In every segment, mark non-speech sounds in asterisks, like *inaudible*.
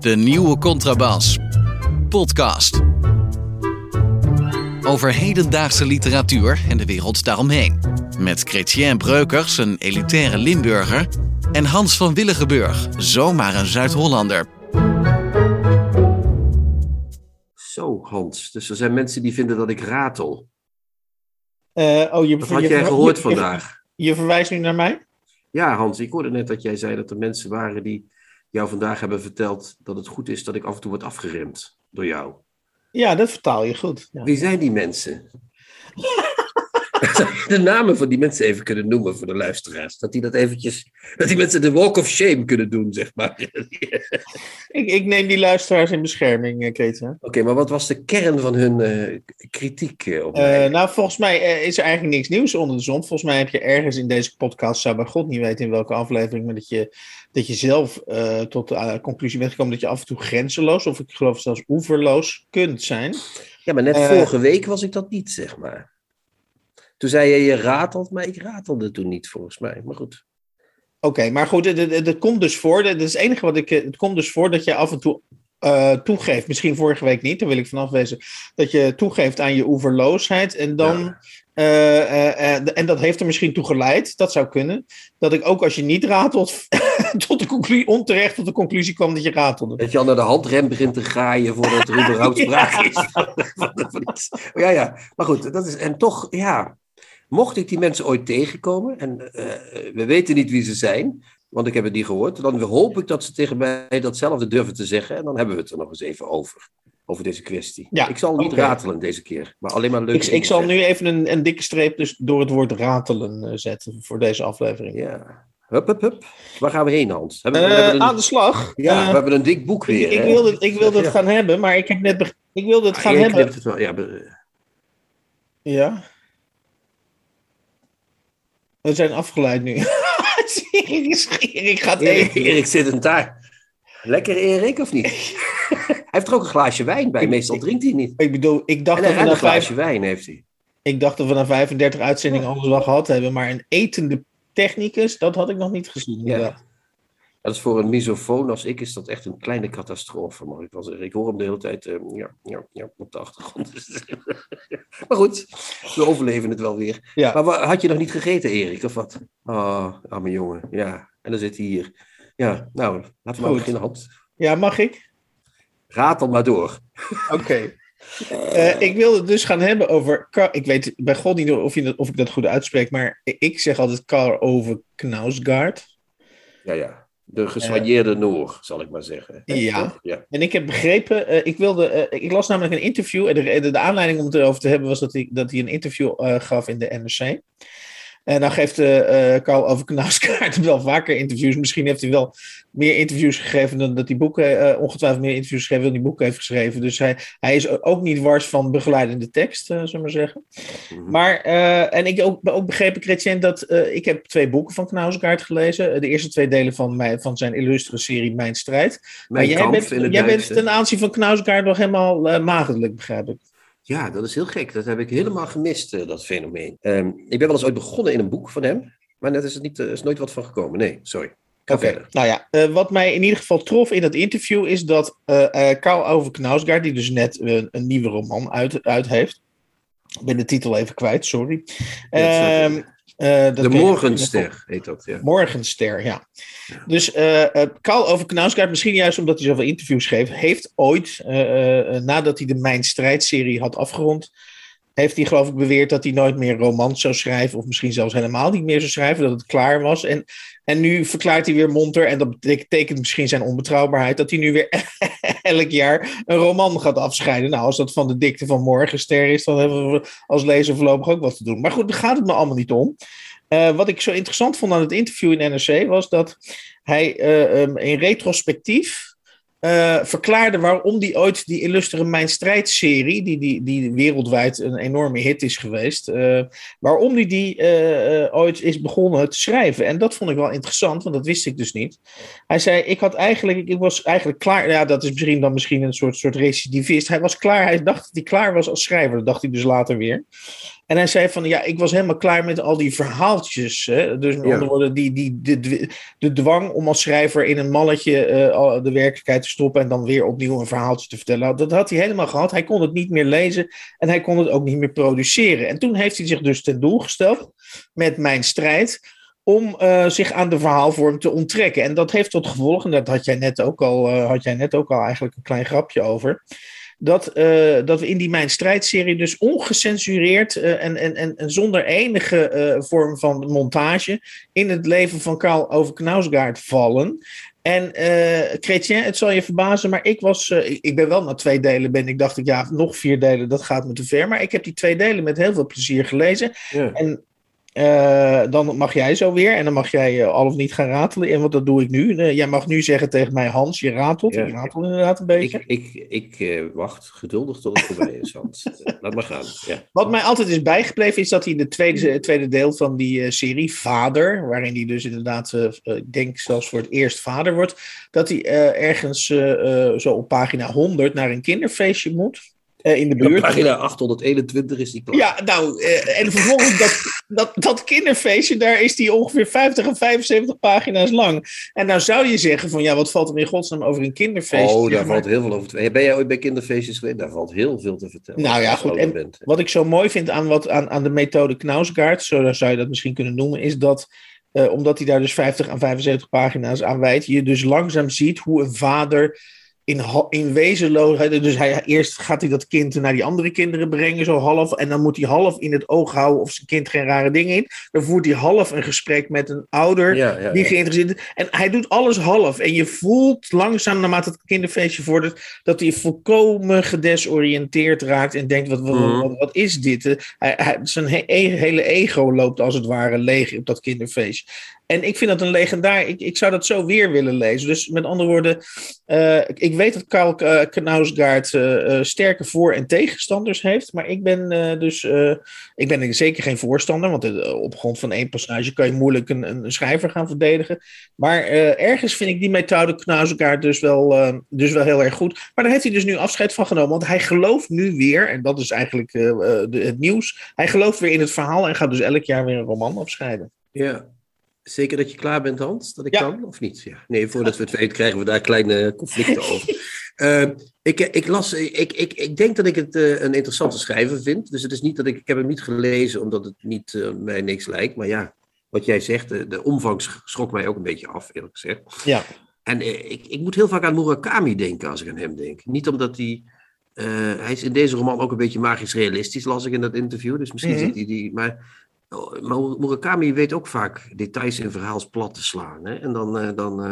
De nieuwe Contrabas. Podcast. Over hedendaagse literatuur en de wereld daaromheen. Met Chrétien Breukers, een elitaire Limburger. En Hans van Willigenburg, zomaar een Zuid-Hollander. Zo, Hans. Dus er zijn mensen die vinden dat ik ratel. Uh, oh, je, Dat had je- jij gehoord je- vandaag. Je verwijst nu naar mij? Ja, Hans, ik hoorde net dat jij zei dat er mensen waren die jou vandaag hebben verteld dat het goed is dat ik af en toe word afgeremd door jou. Ja, dat vertaal je goed. Ja. Wie zijn die mensen? *laughs* *laughs* De namen van die mensen even kunnen noemen voor de luisteraars? Dat die dat eventjes, dat die mensen de walk of shame kunnen doen, zeg maar. *laughs* Ik, ik neem die luisteraars in bescherming, eh, Kreten. Oké, maar wat was de kern van hun eh, kritiek eh, op nou, volgens mij is er eigenlijk niks nieuws onder de zon. Volgens mij heb je ergens in deze podcast, zou bij God niet weten in welke aflevering, maar dat je, dat je zelf tot de conclusie bent gekomen dat je af en toe grenzeloos, of ik geloof zelfs oeverloos, kunt zijn. Ja, maar net vorige week was ik dat niet, zeg maar. Toen zei je, je ratelt, maar ik ratelde toen niet, volgens mij. Maar goed. Oké, maar goed, het, komt dus voor, dat is het enige wat ik, eh, het komt dus voor dat je af en toe eh, toegeeft, misschien vorige week niet, daar wil ik vanaf wezen, dat je toegeeft aan je oeverloosheid en dan, Ja. eh, en dat heeft er misschien toe geleid, dat zou kunnen, dat ik ook als je niet ratelt, *laughs* tot de conclusie, onterecht tot de conclusie kwam dat je ratelde. Dat je al naar de handrem begint te graaien voordat er überhaupt *laughs* sprake is. van- van- van iets. Ja, ja. Maar goed, dat is, en toch, ja. Mocht ik die mensen ooit tegenkomen, en eh, we weten niet wie ze zijn, want ik heb het niet gehoord, dan hoop ik dat ze tegen mij datzelfde durven te zeggen. En dan hebben we het er nog eens even over. Over deze kwestie. Ja, ik zal niet ratelen deze keer, maar alleen maar leuk. Ik, ik zal nu even een, een dikke streep dus door het woord ratelen eh, zetten voor deze aflevering. Ja. Hup, hup, hup. Waar gaan we heen, Hans? Hebben we, we Eh, hebben een, aan de slag. ja, we hebben een dik boek weer. ik, ik wilde, het- ik wilde het Ja. gaan hebben, maar ik heb net ik wilde het Ah, gaan hebben. het wel. Ja, Ja. We zijn afgeleid nu. *laughs* Erik gaat Erik, eten. Erik zit een daar. Lekker, Erik, of niet? *laughs* hij heeft er ook een glaasje wijn bij. Meestal drinkt hij niet. Ik bedoel, ik dacht, En, dat we een glaasje vijf, wijn heeft hij. ik dacht dat we na 35 uitzendingen alles wel gehad hebben, maar een etende technicus, dat had ik nog niet gezien. Ja. Dat is voor een misofoon als ik is dat echt een kleine catastrofe, mag ik wel zeggen. Ik hoor hem de hele tijd eh, ja, ja, ja, op de achtergrond. *laughs* maar goed, we overleven het wel weer. Ja. Maar wa- had je nog niet gegeten, Erik, of wat? Oh, arme jongen. Ja, en dan zit hij hier. Ja, nou, laten we maar Goed. beginnen, Hans. Ja, mag ik? Ratel maar door. Oké. *laughs* Eh, ik wilde het dus gaan hebben over. Ik weet bij God niet of, je dat, of ik dat goed uitspreek, maar ik zeg altijd Karl over Knausgaard. Ja, ja. De gesoigneerde Noor, zal ik maar zeggen. Ja. ja. En ik heb begrepen, eh, ik wilde, eh, ik las namelijk een interview. En de, de, de aanleiding om het erover te hebben was dat hij, dat hij een interview eh, gaf in de NRC. En dan geeft eh eh Carl over Knauskaart *laughs* wel vaker interviews. Misschien heeft hij wel meer interviews gegeven dan dat hij boeken, eh, ongetwijfeld meer interviews gegeven dan hij boeken heeft geschreven. Dus hij, hij is ook niet wars van begeleidende tekst, eh zullen we maar zeggen. Mhm. Maar, eh, en ik ook, ook begrepen, Chrétien, dat eh, ik heb twee boeken van Knausgaard gelezen. De eerste twee delen van, mijn, van zijn illustre serie Mijn Strijd. Maar jij bent, jij bent ten aanzien van Knausgaard nog helemaal eh maagdelijk, begrijp ik. Ja, dat is heel gek. Dat heb ik helemaal gemist, eh, dat fenomeen. Ehm, ik ben wel eens ooit begonnen in een boek van hem, maar net is het niet, eh, is nooit wat van gekomen. Nee, sorry. Oké, verder. nou ja, eh, wat mij in ieder geval trof in dat interview is dat Karl over Knausgaard, die dus net een nieuwe roman uit, uit heeft. Ik ben de titel even kwijt, sorry. Ja, Eh, De Morgenster heet dat, ja. Morgenster, ja. Dus eh eh, Karl over Knausgaard, misschien juist omdat hij zoveel interviews geeft, heeft ooit, eh, eh, nadat hij de Mijn Strijd-serie had afgerond, heeft hij geloof ik beweerd dat hij nooit meer romans zou schrijven, of misschien zelfs helemaal niet meer zou schrijven, dat het klaar was. En, en nu verklaart hij weer monter, en dat betekent misschien zijn onbetrouwbaarheid, dat hij nu weer *laughs* elk jaar een roman gaat afscheiden. Nou, als dat van de dikte van Morgenster is, dan hebben we als lezer voorlopig ook wat te doen. Maar goed, daar gaat het me allemaal niet om. Eh, wat ik zo interessant vond aan het interview in NRC was dat hij eh, in retrospectief eh, verklaarde waarom hij ooit die illustere Mijn Strijd-serie, die, die, die wereldwijd een enorme hit is geweest, eh, waarom hij die eh, ooit is begonnen te schrijven. En dat vond ik wel interessant, want dat wist ik dus niet. Hij zei, ik had eigenlijk, ik was eigenlijk klaar, ja, dat is misschien dan misschien een soort, soort recidivist. Hij was klaar, hij dacht dat hij klaar was als schrijver, dat dacht hij dus later weer. En hij zei van, ja, ik was helemaal klaar met al die verhaaltjes. Hè? Dus met Ja. andere woorden, die, die, de, de dwang om als schrijver in een malletje eh, de werkelijkheid te stoppen en dan weer opnieuw een verhaaltje te vertellen. Dat had hij helemaal gehad. Hij kon het niet meer lezen en hij kon het ook niet meer produceren. En toen heeft hij zich dus ten doel gesteld met mijn strijd om eh, zich aan de verhaalvorm te onttrekken. En dat heeft tot gevolg, en dat had jij net ook al, eh, had jij net ook al eigenlijk een klein grapje over. Dat, eh, dat we in die Mijn Strijd-serie dus ongecensureerd eh, en, en, en, en zonder enige eh, vorm van montage in het leven van Karl over Knausgaard vallen. En eh Chrétien, het zal je verbazen, maar ik was, ik- ben wel na twee delen ben ik dacht ik ja nog vier delen dat gaat me te ver, maar ik heb die twee delen met heel veel plezier gelezen. Ja. En eh, dan mag jij zo weer en dan mag jij eh, al of niet gaan ratelen. En wat dat doe ik nu. Eh, jij mag nu zeggen tegen mij, Hans, je ratelt. Ja. Ik ratel inderdaad een beetje. Ik, ik, ik wacht geduldig tot het voorbij is, Hans. *laughs* Laat maar gaan. Ja. Wat mij altijd is bijgebleven is dat hij in de tweede, het tweede deel van die serie, Vader, waarin hij dus inderdaad, ik denk zelfs voor het eerst vader wordt, dat hij ergens zo op pagina 100 naar een kinderfeestje moet. Eh, in de buurt. pagina 821 is die klaar. Ja, nou, eh, en vervolgens dat, dat, dat kinderfeestje, daar is die ongeveer 50 en 75 pagina's lang. En nou zou je zeggen van, ja, wat valt er in godsnaam over een kinderfeestje? Oh, daar maar. valt heel veel over te Ben jij ooit bij kinderfeestjes geweest? Daar valt heel veel te vertellen. Nou ja, goed, en bent. Wat ik zo mooi vind aan, wat, aan, aan de methode Knausgaard, zo zou je dat misschien kunnen noemen, is dat, eh, omdat hij daar dus 50 aan 75 pagina's aan wijdt, je dus langzaam ziet hoe een vader in, wezenloosheid, dus hij, eerst gaat hij dat kind naar die andere kinderen brengen, zo half, en dan moet hij half in het oog houden of zijn kind geen rare dingen in. Dan voert hij half een gesprek met een ouder Ja, ja, die geïnteresseerd is. En hij doet alles half. En je voelt langzaam, naarmate het kinderfeestje vordert, dat hij volkomen gedesoriënteerd raakt en denkt: wat, wat, Mhm. wat, wat is dit? Hij, hij, zijn he- e- hele ego loopt als het ware leeg op dat kinderfeestje. En ik vind dat een legendaar. Ik, ik zou dat zo weer willen lezen. Dus met andere woorden, eh, ik- weet dat Karl uh, sterke voor- en tegenstanders heeft. Maar ik ben dus ik ben er zeker geen voorstander. Want op grond van één passage kan je moeilijk een, een schrijver gaan verdedigen. Maar ergens vind ik die methode Knausgaard dus wel, dus wel heel erg goed. Maar daar heeft hij dus nu afscheid van genomen. Want hij gelooft nu weer, en dat is eigenlijk het nieuws. Hij gelooft weer in het verhaal en gaat dus elk jaar weer een roman afscheiden. Ja. Zeker dat je klaar bent, Hans? Dat ik Ja. kan, of niet? Ja. Nee, voordat we het *laughs* weten, krijgen we daar kleine conflicten *laughs* over. Eh, ik, ik, las, ik, ik, ik denk dat ik het eh, een interessante schrijver vind. Dus het is niet dat ik, ik heb hem niet gelezen omdat het niet eh, mij niks lijkt. Maar ja, wat jij zegt, de, de omvang sch- schrok mij ook een beetje af, eerlijk gezegd. Ja. En eh, ik, ik moet heel vaak aan Murakami denken als ik aan hem denk. Niet omdat hij. eh, hij is in deze roman ook een beetje magisch realistisch, las ik in dat interview. Dus misschien Mhm. zit hij die. Maar, maar Murakami weet ook vaak details in verhaals plat te slaan. Hè? En dan, eh, dan eh,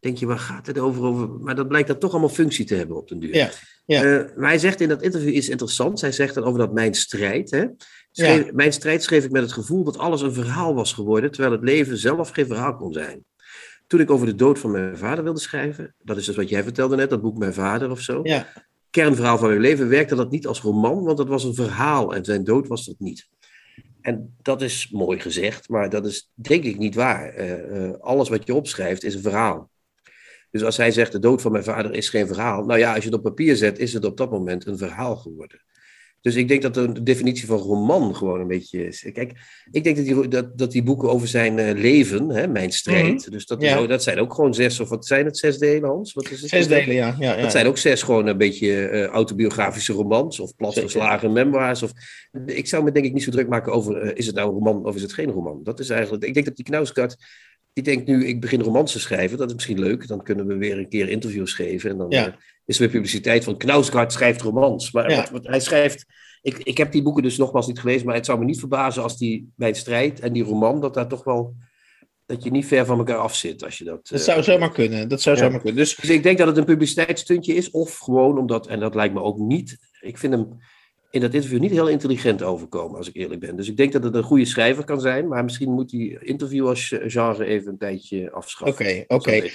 denk je, waar gaat het over, over? Maar dat blijkt dan toch allemaal functie te hebben op den duur. Ja, ja. Eh, maar hij zegt in dat interview iets interessants. Hij zegt dan over dat mijn strijd. Hè? Schreef- Mijn strijd schreef ik met het gevoel dat alles een verhaal was geworden, terwijl het leven zelf geen verhaal kon zijn. Toen ik over de dood van mijn vader wilde schrijven, dat is dus wat jij vertelde net, dat boek Mijn Vader of zo. Ja. Kernverhaal van mijn leven werkte dat niet als roman, want dat was een verhaal en zijn dood was dat niet. En dat is mooi gezegd, maar dat is denk ik niet waar. Eh, eh, alles wat je opschrijft is een verhaal. Dus als hij zegt de dood van mijn vader is geen verhaal, nou ja, als je het op papier zet, is het op dat moment een verhaal geworden. Dus ik denk dat de definitie van roman gewoon een beetje is. Kijk, ik denk dat die, dat, dat die boeken over zijn eh, leven, hè, mijn strijd, dus dat, is Ja. ook- dat zijn ook gewoon zes, of wat zijn het, zes delen, Hans? Wat is het? Zes delen, ja. ja, ja. Dat zijn ook zes gewoon een beetje eh, autobiografische romans of platgeslagen memoirs. Of, ik zou me denk ik niet zo druk maken over eh, is het nou een roman of is het geen roman. Dat is eigenlijk, ik denk dat die Knausgaard, die denkt nu ik begin romans te schrijven. Dat is misschien leuk. Dan kunnen we weer een keer interviews geven. En dan Ja. eh, is er weer publiciteit van Knausgaard schrijft romans. Maar Ja. wat, wat hij schrijft, ik, ik heb die boeken dus nogmaals niet gelezen. Maar het zou me niet verbazen als die Mijn Strijd en die roman, dat daar toch wel, dat je niet ver van elkaar af zit. Als je dat, Dat eh, zou zomaar kunnen. Dat zou Ja. zomaar kunnen. Dus dus ik denk dat het een publiciteitsstuntje is, of gewoon omdat, en dat lijkt me ook niet, ik vind hem in dat interview niet heel intelligent overkomen, als ik eerlijk ben. Dus ik denk dat het een goede schrijver kan zijn, maar misschien moet die interview als genre even een tijdje afschaffen. Oké, oké.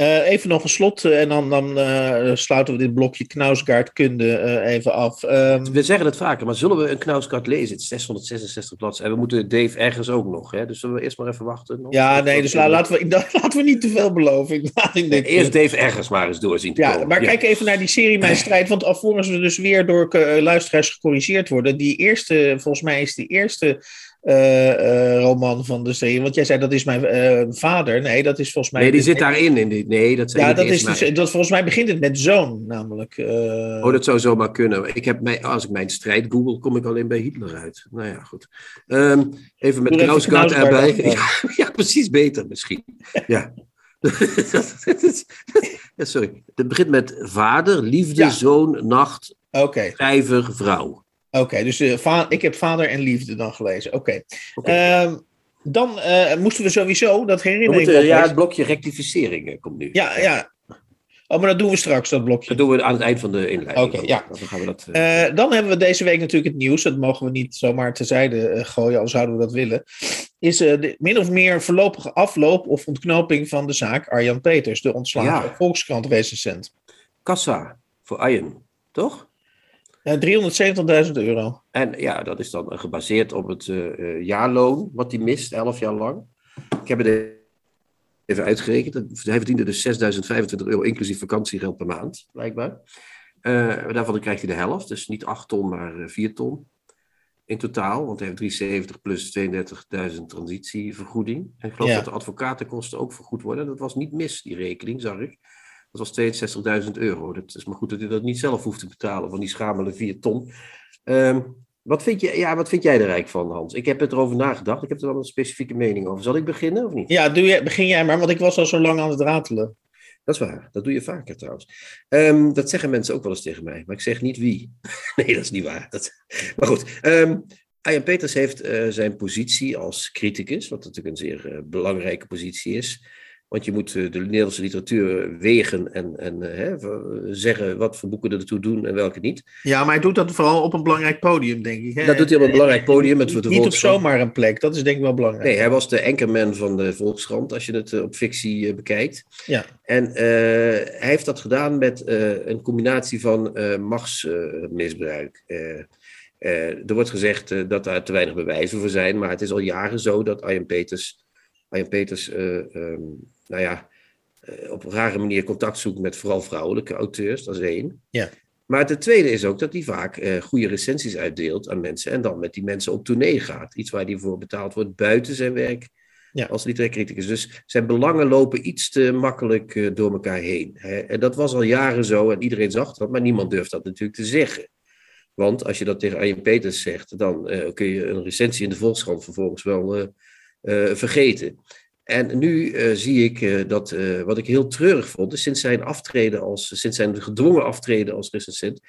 Uh, even nog een slot uh, en dan, dan uh, sluiten we dit blokje Knausgaard-kunde even af. Um, we zeggen het vaker, maar zullen we een Knausgaard lezen? Het is 666 bladzijden. En we moeten Dave ergens ook nog, hè? dus zullen we eerst maar even wachten? Nog? Ja, nee, dus la, laten, we, *laughs* laten we niet te veel beloven. Ik eerst Dave ergens maar eens doorzien te ja, komen. Maar ja. kijk even naar die serie Mijn *laughs* Strijd, want alvorens we dus weer door luisteraars gecorrigeerd worden. Die eerste, volgens mij is die eerste roman van de serie. Want jij zei dat is mijn uh, vader. Nee, dat is volgens mij. Nee, die zit daarin. In die, nee, dat zijn ja, dat is dus, dat, volgens mij begint het met zoon, namelijk. Oh, dat zou zomaar kunnen. Ik heb mij, als ik mijn strijd google, kom ik alleen bij Hitler uit. Nou ja, goed. Um, even met Knausgaard erbij. *laughs* Ja, ja, precies beter misschien. *laughs* ja. *laughs* sorry. Het begint met vader, liefde, ja. zoon, nacht, okay. schrijver, vrouw. Oké, dus uh, ik heb Vader en Liefde dan gelezen. Oké. Okay. Uh, dan uh, moesten we sowieso, dat herinner ik me. Ja, het blokje rectificeringen komt nu. Ja, ja. Oh, maar dat doen we straks, dat blokje. Dat doen we aan het eind van de inleiding. Oké, ja. Dan, gaan we dat, dan hebben we deze week natuurlijk het nieuws. Dat mogen we niet zomaar terzijde gooien, al zouden we dat willen. Is de min of meer voorlopige afloop of ontknoping van de zaak Arjan Peters, de ontslagen ja. Volkskrant-recensent. Kassa voor Arjan, toch? Uh, 370.000 euro. En ja, dat is dan gebaseerd op het uh, jaarloon wat hij mist, 11 jaar lang. Ik heb het even uitgerekend. Hij verdiende dus 6.025 euro inclusief vakantiegeld per maand, blijkbaar. Uh, daarvan krijgt hij de helft, dus niet 8 ton, maar 4 ton in totaal. Want hij heeft 370 plus 32.000 transitievergoeding. En ik geloof ja. dat de advocatenkosten ook vergoed worden. Dat was niet mis, die rekening, zag ik. Dat was 62.000 euro. Dat is maar goed dat hij dat niet zelf hoeft te betalen van die schamele 4 ton. Um, wat, vind je, ja, wat vind jij er rijk van, Hans? Ik heb het erover nagedacht. Ik heb er dan een specifieke mening over. Zal ik beginnen of niet? Ja, doe je, begin jij maar, want ik was al zo lang aan het ratelen. Dat is waar. Dat doe je vaker trouwens. Um, dat zeggen mensen ook wel eens tegen mij. Maar ik zeg niet wie. *laughs* nee, dat is niet waar. Dat... Maar goed. Um, Peters heeft uh, zijn positie als criticus, wat natuurlijk een zeer uh, belangrijke positie is, want je moet eh, de Nederlandse literatuur wegen en, en eh, hè, zeggen wat voor boeken er ertoe doen en welke niet. Ja, maar hij doet dat vooral op een belangrijk podium, denk ik. Hè? Dat doet hij op een belangrijk podium. Met niet, niet op zomaar een plek, dat is denk ik wel belangrijk. Nee, hij was de anchorman van de Volkskrant, als je het eh, op fictie bekijkt. Ja. En uh, hij heeft dat gedaan met uh, een combinatie van uh, machtsmisbruik. er wordt gezegd dat daar te weinig bewijzen voor zijn, maar het is al jaren zo dat Arjen Peters... Arjen Peters um, nou ja, uh, op een rare manier contact zoekt met vooral vrouwelijke auteurs, dat is één. Ja. Maar de tweede is ook dat hij vaak uh, goede recensies uitdeelt aan mensen en dan met die mensen op tournee gaat. Iets waar hij voor betaald wordt buiten zijn werk ja. als literair criticus. Dus zijn belangen lopen iets te makkelijk uh, door elkaar heen. Hè? En dat was al jaren zo en iedereen zag dat, maar niemand durft dat natuurlijk te zeggen. Want als je dat tegen Arjen Peters zegt, dan kun je een recensie in de Volkskrant vervolgens wel vergeten. En nu uh, zie ik uh, dat, uh, wat ik heel treurig vond, sinds zijn aftreden als, sinds zijn gedwongen aftreden als recensent,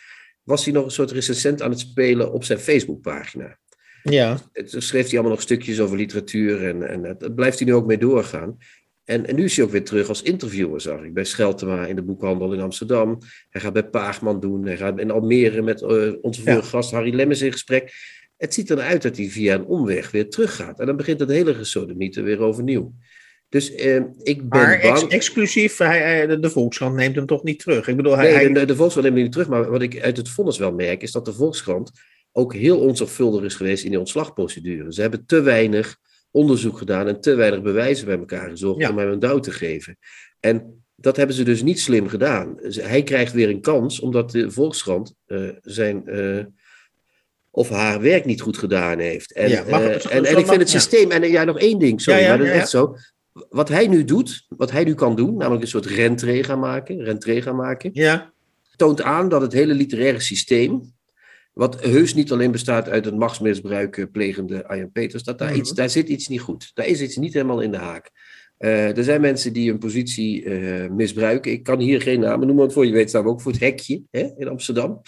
was hij nog een soort recensent aan het spelen op zijn Facebookpagina. Ja. Toen schreef hij allemaal nog stukjes over literatuur en, en daar blijft hij nu ook mee doorgaan. En, en, nu is hij ook weer terug als interviewer, zag ik, bij Scheltema in de boekhandel in Amsterdam. Hij gaat bij Paagman doen, hij gaat in Almere met onze vorige ja. gast Harry Lemmens in gesprek. Het ziet eruit dat hij via een omweg weer teruggaat. En dan begint het hele gesodemieter weer overnieuw. Dus eh, ik ben maar bang... Ex exclusief, hij, de, de Volkskrant neemt hem toch niet terug? Ik bedoel, hij, nee, hij... De, de, Volkskrant neemt hem niet terug. Maar wat ik uit het vonnis wel merk, is dat de Volkskrant ook heel onzorgvuldig is geweest in die ontslagprocedure. Ze hebben te weinig onderzoek gedaan en te weinig bewijzen bij elkaar gezocht ja. om hem een douw te geven. En dat hebben ze dus niet slim gedaan. Hij krijgt weer een kans, omdat de Volkskrant uh, zijn... Uh, of haar werk niet goed gedaan heeft. En, ja, uh, het, en, en ik vind het systeem, en ja, nog één ding, sorry, ja, ja, maar dat is echt zo wat hij nu doet, wat hij nu kan doen, namelijk een soort rentree gaan maken, rentree gaan maken, ja. toont aan dat het hele literaire systeem, wat heus niet alleen bestaat uit het machtsmisbruik plegende Arjen Peters, dat daar, mm -hmm. iets, daar zit iets niet goed. Daar is iets niet helemaal in de haak. Uh, er zijn mensen die hun positie uh, misbruiken. Ik kan hier geen namen noemen, want voor je weet staan we ook voor het hekje hè, in Amsterdam.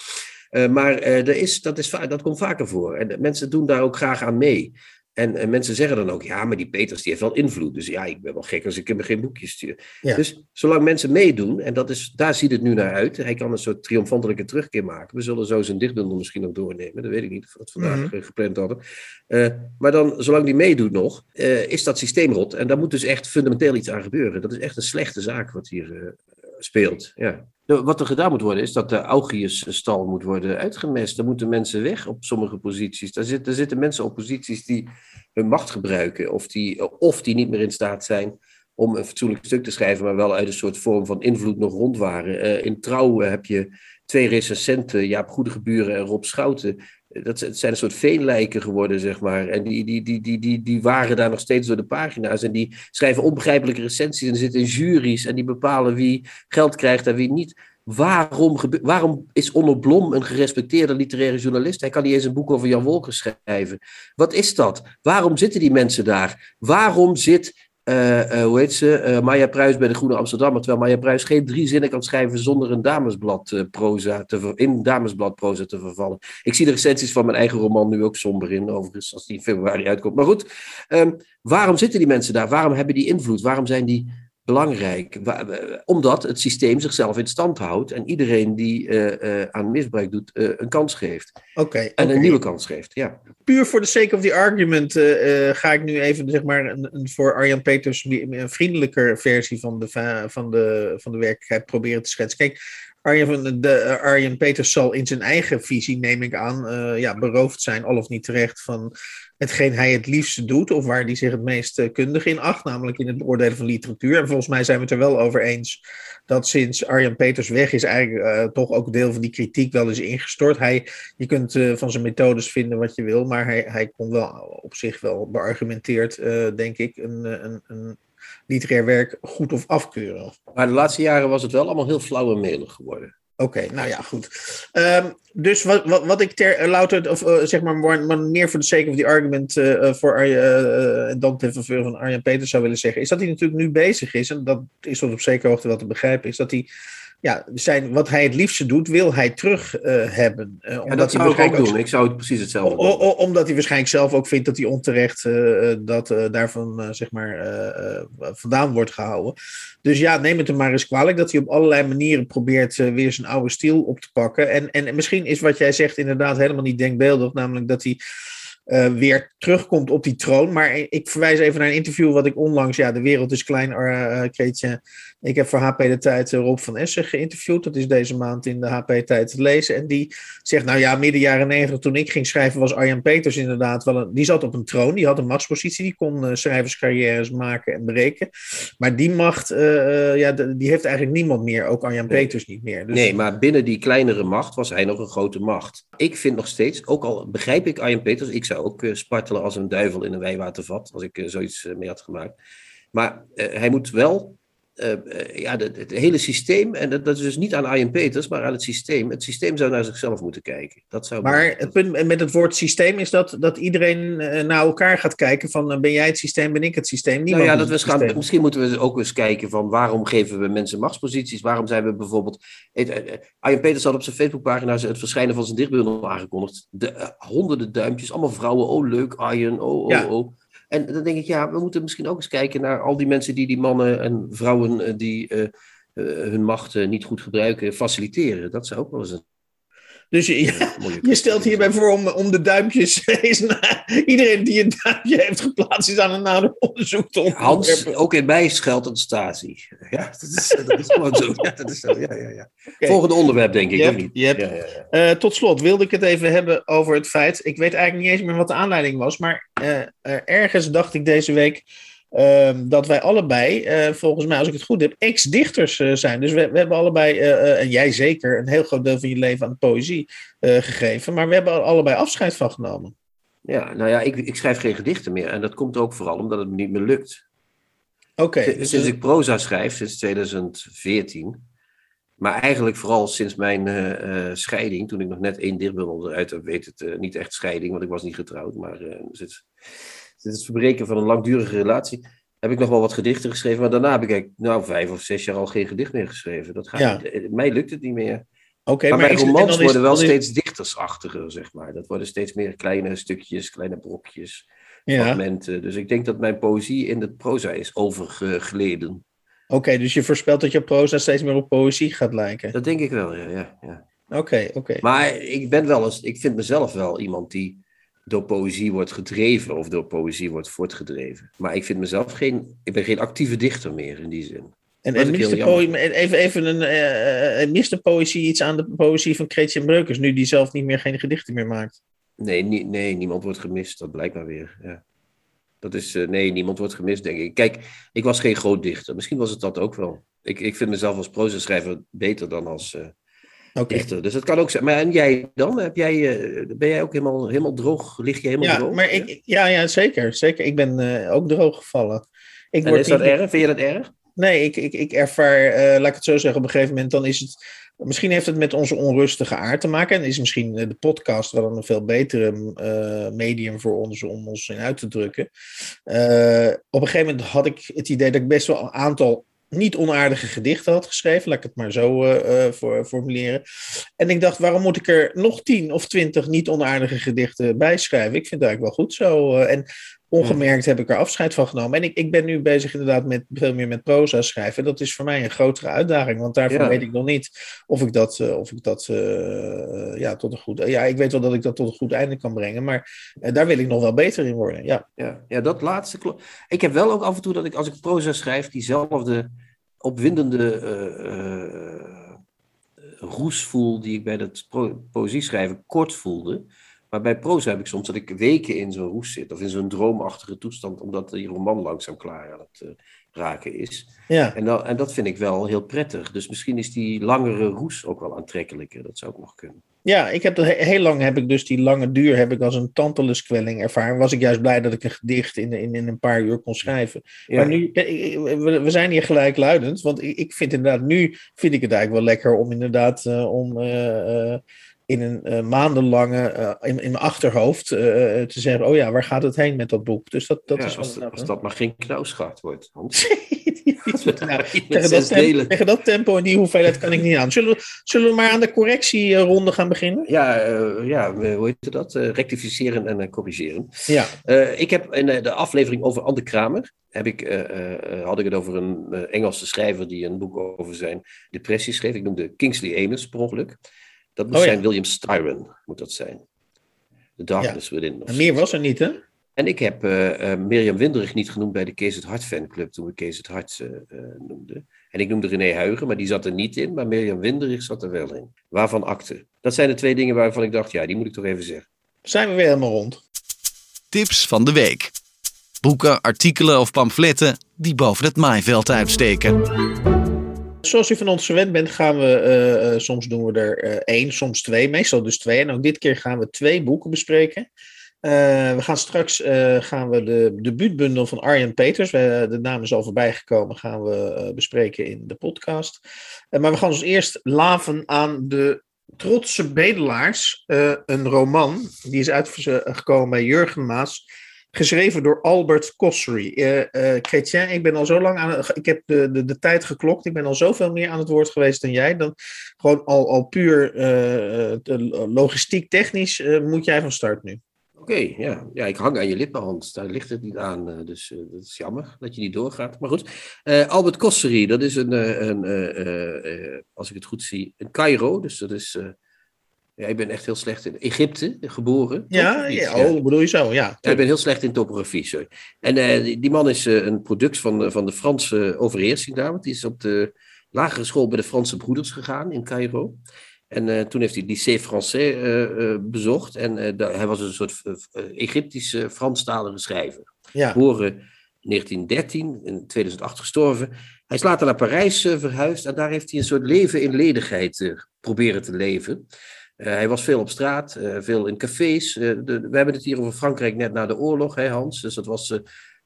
Uh, maar er is, dat, is, dat komt vaker voor. En mensen doen daar ook graag aan mee. En, en, mensen zeggen dan ook, ja, maar die Peters die heeft wel invloed. Dus ja, ik ben wel gek als ik hem geen boekjes stuur. Dus zolang mensen meedoen, en dat is, daar ziet het nu naar uit. Hij kan een soort triomfantelijke terugkeer maken. We zullen zo zijn dichtbundel misschien nog doornemen. Dat weet ik niet, of we het vandaag mhm. gepland hadden. Uh, maar dan, zolang die meedoet nog, uh, is dat systeem rot. En daar moet dus echt fundamenteel iets aan gebeuren. Dat is echt een slechte zaak wat hier uh, speelt. Ja. Wat er gedaan moet worden, is dat de Augiusstal moet worden uitgemest. Er moeten mensen weg op sommige posities. Daar zitten, mensen op posities die hun macht gebruiken, of die, of die niet meer in staat zijn om een fatsoenlijk stuk te schrijven, maar wel uit een soort vorm van invloed nog rond waren. Uh, in Trouw heb je twee recensenten, Jaap Goedegeburen en Rob Schouten. Dat zijn een soort veenlijken geworden, zeg maar. En die, die, die, die, die, die waren daar nog steeds door de pagina's. En die schrijven onbegrijpelijke recensies en zitten in juries. En die bepalen wie geld krijgt en wie niet. Waarom, waarom is Onno Blom een gerespecteerde literaire journalist? Hij kan niet eens een boek over Jan Wolker schrijven. Wat is dat? Waarom zitten die mensen daar? Waarom zit hoe heet ze? Uh, Maya Pruis bij de Groene Amsterdammer. Terwijl Maya Pruis geen drie zinnen kan schrijven zonder een damesblad proza te in damesblad proza te vervallen. Ik zie de recensies van mijn eigen roman nu ook somber in, overigens, als die in februari uitkomt. Maar goed, um, waarom zitten die mensen daar? Waarom hebben die invloed? Waarom zijn die belangrijk. Omdat het systeem zichzelf in stand houdt en iedereen die uh, uh, aan misbruik doet uh, een kans geeft. Oké. en okay. een nieuwe kans geeft, ja. Puur voor de sake of the argument ga ik nu even zeg maar, een, een voor Arjan Peters een vriendelijker versie van de, van, de, van de werkelijkheid proberen te schetsen. Kijk, Arjen, de, Arjen Peters zal in zijn eigen visie, neem ik aan, ja, beroofd zijn, al of niet terecht, van hetgeen hij het liefste doet, of waar hij zich het meest eh, kundig in acht, namelijk in het beoordelen van literatuur. En volgens mij zijn we het er wel over eens dat sinds Arjan Peters weg is, eigenlijk toch ook deel van die kritiek wel is ingestort. Hij, je kunt van zijn methodes vinden wat je wil, maar hij, hij kon wel op zich wel beargumenteerd, denk ik, een, een, een literair werk goed of afkeuren. Maar de laatste jaren was het wel allemaal heel flauw en melig geworden. Oké, okay, nou ja, goed. Um, dus wat, wat, wat ik ter louter, of uh, zeg maar, maar meer voor de sake of the argument uh, voor Arjen, dan ten faveur van Arjen Peters zou willen zeggen, is dat hij natuurlijk nu bezig is, en dat is tot op zekere hoogte wel te begrijpen, is dat hij ja, zijn, wat hij het liefste doet, wil hij terug uh, hebben. Uh, omdat ja, dat zou hij ik ook doen. Ik zou het precies hetzelfde doen. Omdat hij waarschijnlijk zelf ook vindt dat hij onterecht uh, dat daarvan zeg maar, vandaan wordt gehouden. Dus ja, neem het hem maar eens kwalijk dat hij op allerlei manieren probeert weer zijn oude stiel op te pakken. En, en misschien is wat jij zegt inderdaad helemaal niet denkbeeldig, namelijk dat hij uh, weer terugkomt op die troon. Maar ik verwijs even naar een interview wat ik onlangs, ja, de wereld is klein, uh, Kreetje. Ik heb voor HP de Tijd Rob van Essen geïnterviewd. Dat is deze maand in de HP Tijd te lezen. En die zegt, nou ja, midden jaren negentig, toen ik ging schrijven, was Arjan Peters inderdaad wel een. Die zat op een troon, die had een machtspositie, die kon uh, schrijverscarrières maken en breken. Maar die macht, ja, die heeft eigenlijk niemand meer, ook Arjan nee. Peters niet meer. Dus... Nee, maar binnen die kleinere macht was hij nog een grote macht. Ik vind nog steeds, ook al begrijp ik Arjan Peters, ik zou ook uh, spartelen als een duivel in een wijwatervat, als ik uh, zoiets uh, mee had gemaakt. Maar hij moet wel, ja, het hele systeem, en dat, dat, is dus niet aan Arjen Peters, maar aan het systeem. Het systeem zou naar zichzelf moeten kijken. Dat zou maar het punt met het woord systeem is dat, dat iedereen naar elkaar gaat kijken van ben jij het systeem, ben ik het systeem? Niemand nou ja, dat we gaan, misschien moeten we ook eens kijken van waarom geven we mensen machtsposities? Waarom zijn we bijvoorbeeld... Arjen Peters had op zijn Facebookpagina het verschijnen van zijn dichtbundel aangekondigd. De, honderden duimpjes, allemaal vrouwen. Oh, leuk, Arjen. Oh, oh, ja. oh. En dan denk ik, ja, we moeten misschien ook eens kijken naar al die mensen die die mannen en vrouwen die uh, uh, hun macht niet goed gebruiken, faciliteren. Dat zou ook wel eens een dus je, ja, *laughs* je stelt hierbij voor om, om de duimpjes. *laughs* iedereen die een duimpje heeft geplaatst, is aan een nader onderzoek te onderwerpen. Hans, ook in mij geldt een Stasi. *laughs* Ja, dat is, dat is gewoon zo. Ja, dat is zo. Ja, ja, ja. Okay. Volgende onderwerp, denk ik. Yep, niet? Yep. Ja, ja, ja. Uh, tot slot wilde ik het even hebben over het feit. Ik weet eigenlijk niet eens meer wat de aanleiding was. Maar uh, uh, ergens dacht ik deze week. Uh, dat wij allebei, uh, volgens mij, als ik het goed heb, ex-dichters uh, zijn. Dus we, we hebben allebei, en jij zeker, een heel groot deel van je leven aan de poëzie gegeven. Maar we hebben allebei afscheid van genomen. Ja, nou ja, ik, ik schrijf geen gedichten meer. En dat komt ook vooral omdat het me niet meer lukt. Oké. Okay, sinds, sinds ik proza schrijf, sinds 2014. Maar eigenlijk vooral sinds mijn scheiding, toen ik nog net één dichtbundel eruit heb, weet het niet echt scheiding, want ik was niet getrouwd. Maar het dit het verbreken van een langdurige relatie, heb ik nog wel wat gedichten geschreven. Maar daarna heb ik nou, vijf of zes jaar al geen gedicht meer geschreven. Dat gaat ja. niet, mij lukt het niet meer. Okay, maar, maar mijn romans worden wel steeds dichtersachtiger, zeg maar. Dat worden steeds meer kleine stukjes, kleine brokjes. Ja. fragmenten. Dus ik denk dat mijn poëzie in het proza is overgeleden. Oké, dus je voorspelt dat je proza steeds meer op poëzie gaat lijken. Dat denk ik wel, ja. ja, ja. Oké, oké. Maar ik ben wel eens, ik vind mezelf wel iemand die door poëzie wordt gedreven of door poëzie wordt voortgedreven. Maar ik vind mezelf geen, ik ben geen actieve dichter meer in die zin. En, en is mist, even, even een, eh, mist de poëzie iets aan de poëzie van Kretje Breukers, nu die zelf niet meer geen gedichten meer maakt? Nee, nie- nee, niemand wordt gemist, dat blijkt maar weer. Ja. Dat is, nee, niemand wordt gemist, denk ik. Kijk, ik was geen groot dichter. Misschien was het dat ook wel. Ik, ik vind mezelf als proza-schrijver beter dan als Dus dat kan ook zijn. Maar en jij dan? Heb jij, eh, ben jij ook helemaal, helemaal droog? Lig je helemaal Ja, droog? maar ik, ja, ja, zeker, zeker. Ik ben eh, ook droog gevallen. Ik En word is dat niet- erg? Vind je dat erg? Nee, ik, ik, ik ervaar, eh, laat ik het zo zeggen, op een gegeven moment dan is het. Misschien heeft het met onze onrustige aard te maken. En is misschien de podcast wel een veel betere eh, medium voor ons om ons in uit te drukken. Eh, op een gegeven moment had ik het idee dat ik best wel een aantal niet onaardige gedichten had geschreven. Laat ik het maar zo eh, eh, voor, formuleren. En ik dacht, waarom moet ik er nog tien of twintig niet onaardige gedichten bij schrijven? Ik vind het eigenlijk wel goed zo. eh, en ongemerkt heb ik er afscheid van genomen. En ik, ik ben nu bezig inderdaad met veel meer met proza schrijven. Dat is voor mij een grotere uitdaging, want daarvan Ja. weet ik nog niet of ik dat, eh, of ik dat eh, ja, tot een goed... Ja, ik weet wel dat ik dat tot een goed einde kan brengen, maar eh, daar wil ik nog wel beter in worden. Ja, Ja, ja dat laatste klopt. Ik heb wel ook af en toe dat ik, als ik proza schrijf, diezelfde opwindende roes voel die ik bij dat poëzie schrijven kort voelde. Maar bij proza heb ik soms dat ik weken in zo'n roes zit, of in zo'n droomachtige toestand, omdat die roman langzaam klaar aan het eh, raken is. ja. En, dat, en dat vind ik wel heel prettig. Dus misschien is die langere roes ook wel aantrekkelijker. Dat zou ook nog kunnen. Ja, ik heb dat heel lang heb ik dus die lange duur heb ik als een tantaluskwelling ervaren. Was ik juist blij dat ik een gedicht in, in, in een paar uur kon schrijven. Ja. Maar nu, we, zijn hier gelijkluidend, want ik, vind inderdaad, nu vind ik het eigenlijk wel lekker om inderdaad eh, om eh, in een eh, maandenlange, eh, in, in mijn achterhoofd eh, te zeggen, oh ja, waar gaat het heen met dat boek? Dus dat, dat Ja, is als, knap, als hè? dat maar geen knausgaard wordt. Hans. *laughs* *laughs* Nou, tegen, dat tempo, tegen dat tempo en die hoeveelheid kan ik niet aan. Zullen we, zullen we maar aan de correctieronde gaan beginnen? Ja, ja, hoe heet dat? Rectificeren en corrigeren. Ja, ik heb in de aflevering over Anne Kramer, heb ik, had ik het over een Engelse schrijver die een boek over zijn depressie schreef. Ik noemde Kingsley Amis per ongeluk. Dat moet Oh ja. zijn William Styron, moet dat zijn. The Darkness Within. of en meer was er niet, hè? En ik heb eh, eh, Mirjam Winderig niet genoemd bij de Kees het Hart fanclub toen we Kees het Hart eh, eh, noemden. En ik noemde René Huigen, maar die zat er niet in. Maar Mirjam Winderig zat er wel in. Waarvan akte. Dat zijn de twee dingen waarvan ik dacht, ja, die moet ik toch even zeggen. Zijn we weer helemaal rond. Tips van de week. Boeken, artikelen of pamfletten die boven het maaiveld uitsteken. Zoals u van ons gewend bent, gaan we, eh, eh, soms doen we er eh, één, soms twee, meestal dus twee. En ook dit keer gaan we twee boeken bespreken. We gaan straks gaan we de debuutbundel van Arjen Peters, we, de naam is al voorbij gekomen, gaan we bespreken in de podcast. Maar we gaan ons eerst laven aan de Trotse Bedelaars, een roman. Die is uitgekomen bij Jurgen Maas. Geschreven door Albert Kossery. Eh eh, Chrétien, ik ben al zo lang aan. Ik heb de, de, de tijd geklokt. Ik ben al zoveel meer aan het woord geweest dan jij. Dan gewoon al, al puur eh, eh, logistiek technisch moet jij van start nu. Oké, ja. ja, ik hang aan je lippen, Hans. Daar ligt het niet aan. Dus dat is jammer dat je niet doorgaat. Maar goed. Albert Kossery, dat is een, een als ik het goed zie, een Cairo. Dus dat is, ja, ik ben echt heel slecht in Egypte geboren. Ja, ja, oh, bedoel je zo? Ja. Ja, ik ben heel slecht in topografie, sorry. En eh, die, die man is eh, een product van, de- van de Franse overheersing daar. Want die is op de lagere school bij de Franse broeders gegaan in Cairo. En eh, toen heeft hij het lycée français eh, eh, bezocht. En eh, hij was een soort eh, eh, Egyptische Franstalige schrijver. ja. Geboren 1913, in 2008 gestorven. Hij is later naar Parijs eh, verhuisd. En daar heeft hij een soort leven in ledigheid eh, proberen te leven. Eh, hij was veel op straat, eh, veel in cafés. Eh, we hebben het hier over Frankrijk net na de oorlog, hè Hans? Dus dat was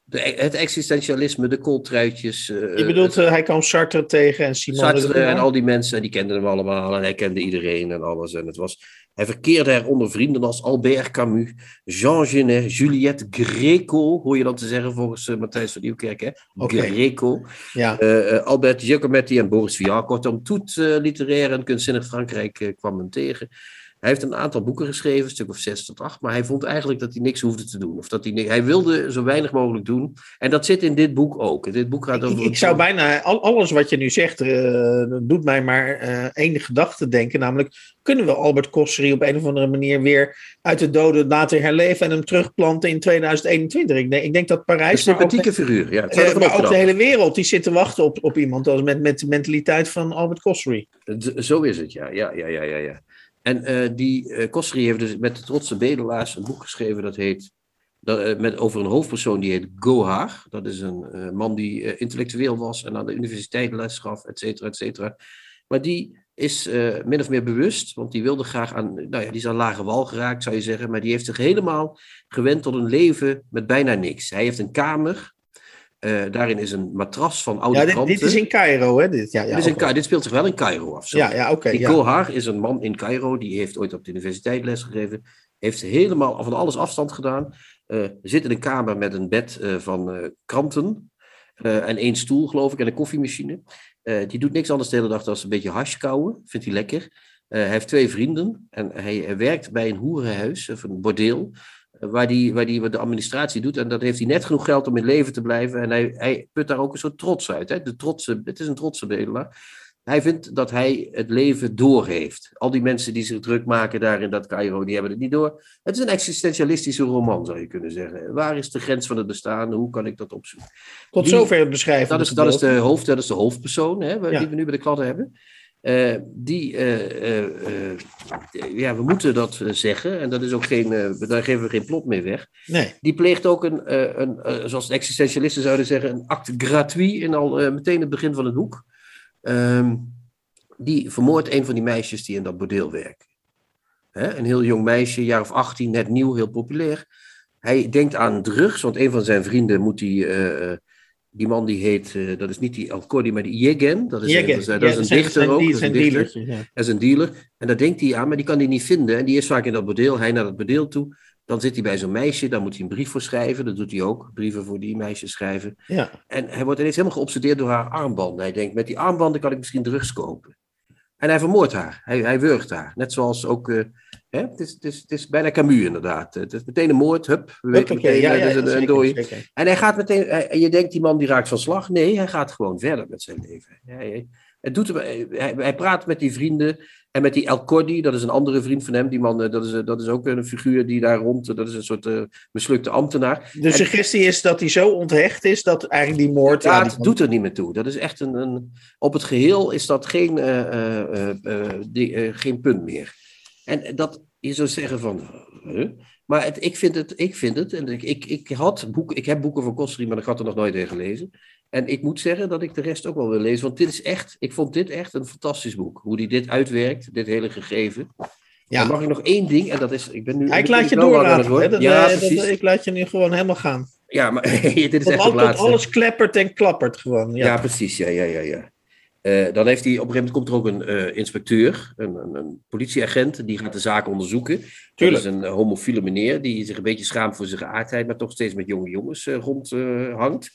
de, het existentialisme, de kooltruitjes. eh, Je bedoelt, eh, hij kwam Sartre tegen en Simone de Sartre en al die mensen, die kenden hem allemaal. En hij kende iedereen en alles. En het was, hij verkeerde er onder vrienden als Albert Camus, Jean Genet, Juliette Greco, hoor je dan te zeggen volgens eh, Matthijs van Nieuwkerk, hè? Greco. Ja. Albert Giacometti en Boris Vian. Kortom, toet literair en kunstzinnig Frankrijk kwam hem tegen. Hij heeft een aantal boeken geschreven, een stuk of zes tot acht, maar hij vond eigenlijk dat hij niks hoefde te doen. Of dat hij, hij wilde zo weinig mogelijk doen. En dat zit in dit boek ook. Dit boek gaat over... ik zou bijna, al, alles wat je nu zegt, eh, doet mij maar eh één gedachte denken. Namelijk, kunnen we Albert Kossery op een of andere manier weer uit de doden laten herleven en hem terugplanten in 2021? Ik denk, ik denk dat Een Parijs, maar ook, sympathieke figuur, ja. Het eh, maar ook de hele wereld, die zit te wachten op, op iemand als met, met de mentaliteit van Albert Kossery. Zo is het, ja. ja, ja, ja, ja, ja. En eh, die eh Kossery heeft dus met de trotse bedelaars een boek geschreven dat heet... Dat, eh, met, over een hoofdpersoon die heet Gohar. Dat is een man die intellectueel was en aan de universiteit les gaf, et cetera, et cetera. Maar die is min of meer bewust, want die wilde graag aan... Nou ja, die is aan lage wal geraakt, zou je zeggen. Maar die heeft zich helemaal gewend tot een leven met bijna niks. Hij heeft een kamer. Eh, daarin is een matras van oude Ja, dit, kranten. dit is in Cairo, hè? Dit, ja, ja, Dit is in dit speelt zich wel in Cairo af. sorry. ja, ja oké. Ja. Gohar is een man in Cairo, die heeft ooit op de universiteit lesgegeven. Heeft helemaal van alles afstand gedaan. Eh, zit in een kamer met een bed eh, van kranten. en één stoel, geloof ik, en een koffiemachine. Die doet niks anders de hele dag dan een beetje hash kauwen. Vindt hij lekker. Hij heeft twee vrienden. En hij, hij werkt bij een hoerenhuis, of een bordeel. Waar hij waar die, wat de administratie doet. En dat heeft hij net genoeg geld om in leven te blijven. En hij, hij put daar ook een soort trots uit. Hè? De trotse, het is een trotse bedelaar. Hij vindt dat hij het leven doorheeft. Al die mensen die zich druk maken daar in dat Cairo, die hebben het niet door. Het is een existentialistische roman, zou je kunnen zeggen. Waar is de grens van het bestaan? Hoe kan ik dat opzoeken? Tot die- zover het beschrijven. Dat is, dat is, de, hoofd, dat is de hoofdpersoon hè, Ja. die we nu bij de kladden hebben. Eh, die, eh, eh, ja, we moeten dat zeggen. En dat is ook geen, daar geven we geen plot mee weg. Nee. Die pleegt ook een, een zoals de existentialisten zouden zeggen, een acte gratuit in al meteen het begin van het boek. Ehm, die vermoordt een van die meisjes die in dat bordeel werken. Hè, een heel jong meisje, een jaar of 18, net nieuw, heel populair. Hij denkt aan drugs, want een van zijn vrienden moet die, eh, die man die heet, eh, dat is niet die Alcordi, maar die Yegen. Dat is, een, dat is, dat is een zijn- dichter zijn ook. die- dat is een ja. Dat is een dealer. En daar denkt hij aan, maar die kan hij niet vinden. En die is vaak in dat bordeel. Hij naar dat bordeel toe. Dan zit hij bij zo'n meisje. Daar moet hij een brief voor schrijven. Dat doet hij ook. Brieven voor die meisjes schrijven. Ja. En hij wordt ineens helemaal geobsedeerd door haar armbanden. Hij denkt, met die armbanden kan ik misschien drugs kopen. En hij vermoordt haar. Hij, hij wurgt haar. Net zoals ook... eh, hè? Het, is, het, is, het is bijna Camus inderdaad. Het is meteen een moord. Hup. We weten Hoppakee, meteen, ja, eh, ja, dat is een, een zeker, dooie. zeker. En hij gaat meteen, hij- en je denkt die man die raakt van slag. Nee, hij gaat gewoon verder met zijn leven. Hij, het doet hem, hij, hij praat met die vrienden en met die El Cordi, dat is een andere vriend van hem. Die man, eh, dat is, eh, dat is ook een figuur die daar rond, eh, dat is een soort eh, mislukte ambtenaar. De suggestie is dat hij zo onthecht is dat eigenlijk die moord. Ja, het doet er niet meer toe. Dat is echt een, een op het geheel is dat geen, eh, eh, eh, eh, die, eh, geen punt meer. En dat je zou zeggen van, huh? maar het, ik vind het, ik vind het, en ik, ik, ik had boek, ik heb boeken van Kostri, maar ik had er nog nooit in gelezen. En ik moet zeggen dat ik de rest ook wel wil lezen, want dit is echt, ik vond dit echt een fantastisch boek. Hoe die dit uitwerkt, dit hele gegeven. Ja. Dan mag ik nog één ding, en dat is, ik ben nu... Ja, ik ben laat je. Dat, ja, eh, dat- precies. ik laat je nu gewoon helemaal gaan. Ja, maar *laughs* dit is echt het laatste. alles kleppert en klappert gewoon. Ja, Ja. precies. Ja, ja, ja, ja. Eh, dan heeft hij op een gegeven moment komt er ook een eh, inspecteur, een, een, een politieagent, die gaat de zaak onderzoeken. Tuurlijk. Dat is een eh, homofiele meneer die zich een beetje schaamt voor zijn geaardheid, maar toch steeds met jonge jongens rondhangt.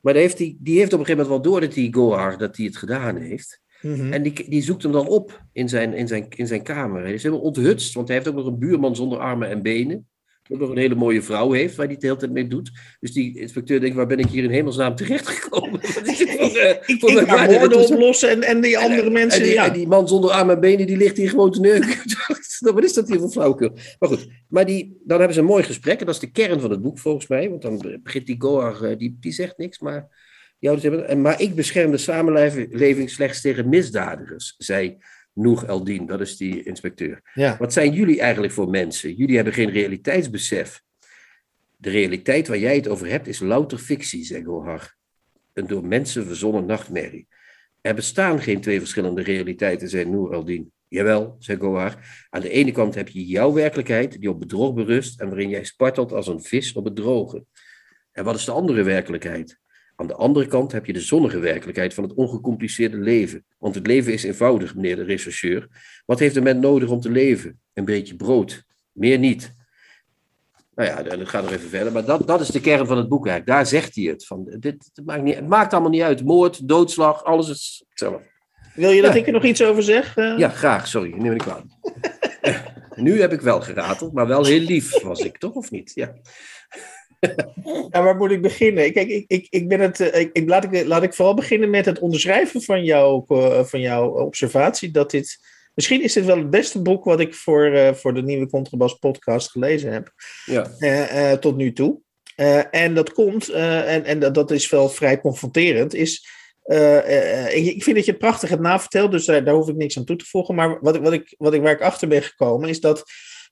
maar dan heeft hij, die heeft op een gegeven moment wel door dat die Gohar dat hij het gedaan heeft. Mhm. En die, die zoekt hem dan op in zijn, in, zijn, in zijn kamer. Hij is helemaal onthutst, want hij heeft ook nog een buurman zonder armen en benen. Die ook nog een hele mooie vrouw heeft, waar hij het de hele tijd mee doet. Dus die inspecteur denkt, waar ben ik hier in hemelsnaam terechtgekomen? *laughs* Ik, ik ga moorden is- oplossen en, en die andere en, mensen. en die, ja. en die man zonder armen en benen, die ligt hier gewoon te neuken. *laughs* Wat is dat hier voor flauwekul? Maar goed, maar die, dan hebben ze een mooi gesprek. En dat is de kern van het boek volgens mij. Want dan begint die Goar, eh, die, die zegt niks, maar... Ouders hebben, en, maar ik bescherm de samenleving slechts tegen misdadigers, zei Noeg Eldin, dat is die inspecteur. Ja. Wat zijn jullie eigenlijk voor mensen? Jullie hebben geen realiteitsbesef. De realiteit waar jij het over hebt is louter fictie, zei Gohar. Een door mensen verzonnen nachtmerrie. Er bestaan geen twee verschillende realiteiten, zei Noor Aldin. Jawel, zei Gohar. Aan de ene kant heb je jouw werkelijkheid, die op bedrog berust en waarin jij spartelt als een vis op het droge. En wat is de andere werkelijkheid? Aan de andere kant heb je de zonnige werkelijkheid van het ongecompliceerde leven. Want het leven is eenvoudig, meneer de rechercheur. Wat heeft een mens nodig om te leven? Een beetje brood. Meer niet. Nou ja, dat gaat nog even verder. Maar dat, dat is de kern van het boek eigenlijk. Daar zegt hij het. Van, dit, het, maakt niet, het maakt allemaal niet uit. Moord, doodslag, alles is hetzelfde. Wil je dat Ja. ik er nog iets over zeg? Eh, Ja, graag. Sorry, neem me niet kwalijk. *laughs* Nu heb ik wel gerateld, maar wel heel lief was ik, toch of niet? Ja. Ja, waar moet ik beginnen? Kijk, ik, ik, ik ben het, ik, ik, laat, ik, laat ik vooral beginnen met het onderschrijven van, jou, van jouw observatie. Dat dit, misschien is dit wel het beste boek wat ik voor, voor de nieuwe Contrabas podcast gelezen heb. Ja. Uh, uh, tot nu toe. En dat komt, en, en dat is wel vrij confronterend, is ik, ik, vind dat je het prachtig hebt naverteld, dus daar, daar, hoef ik niks aan toe te voegen. Maar wat, wat, ik, wat ik, waar ik achter ben gekomen, is dat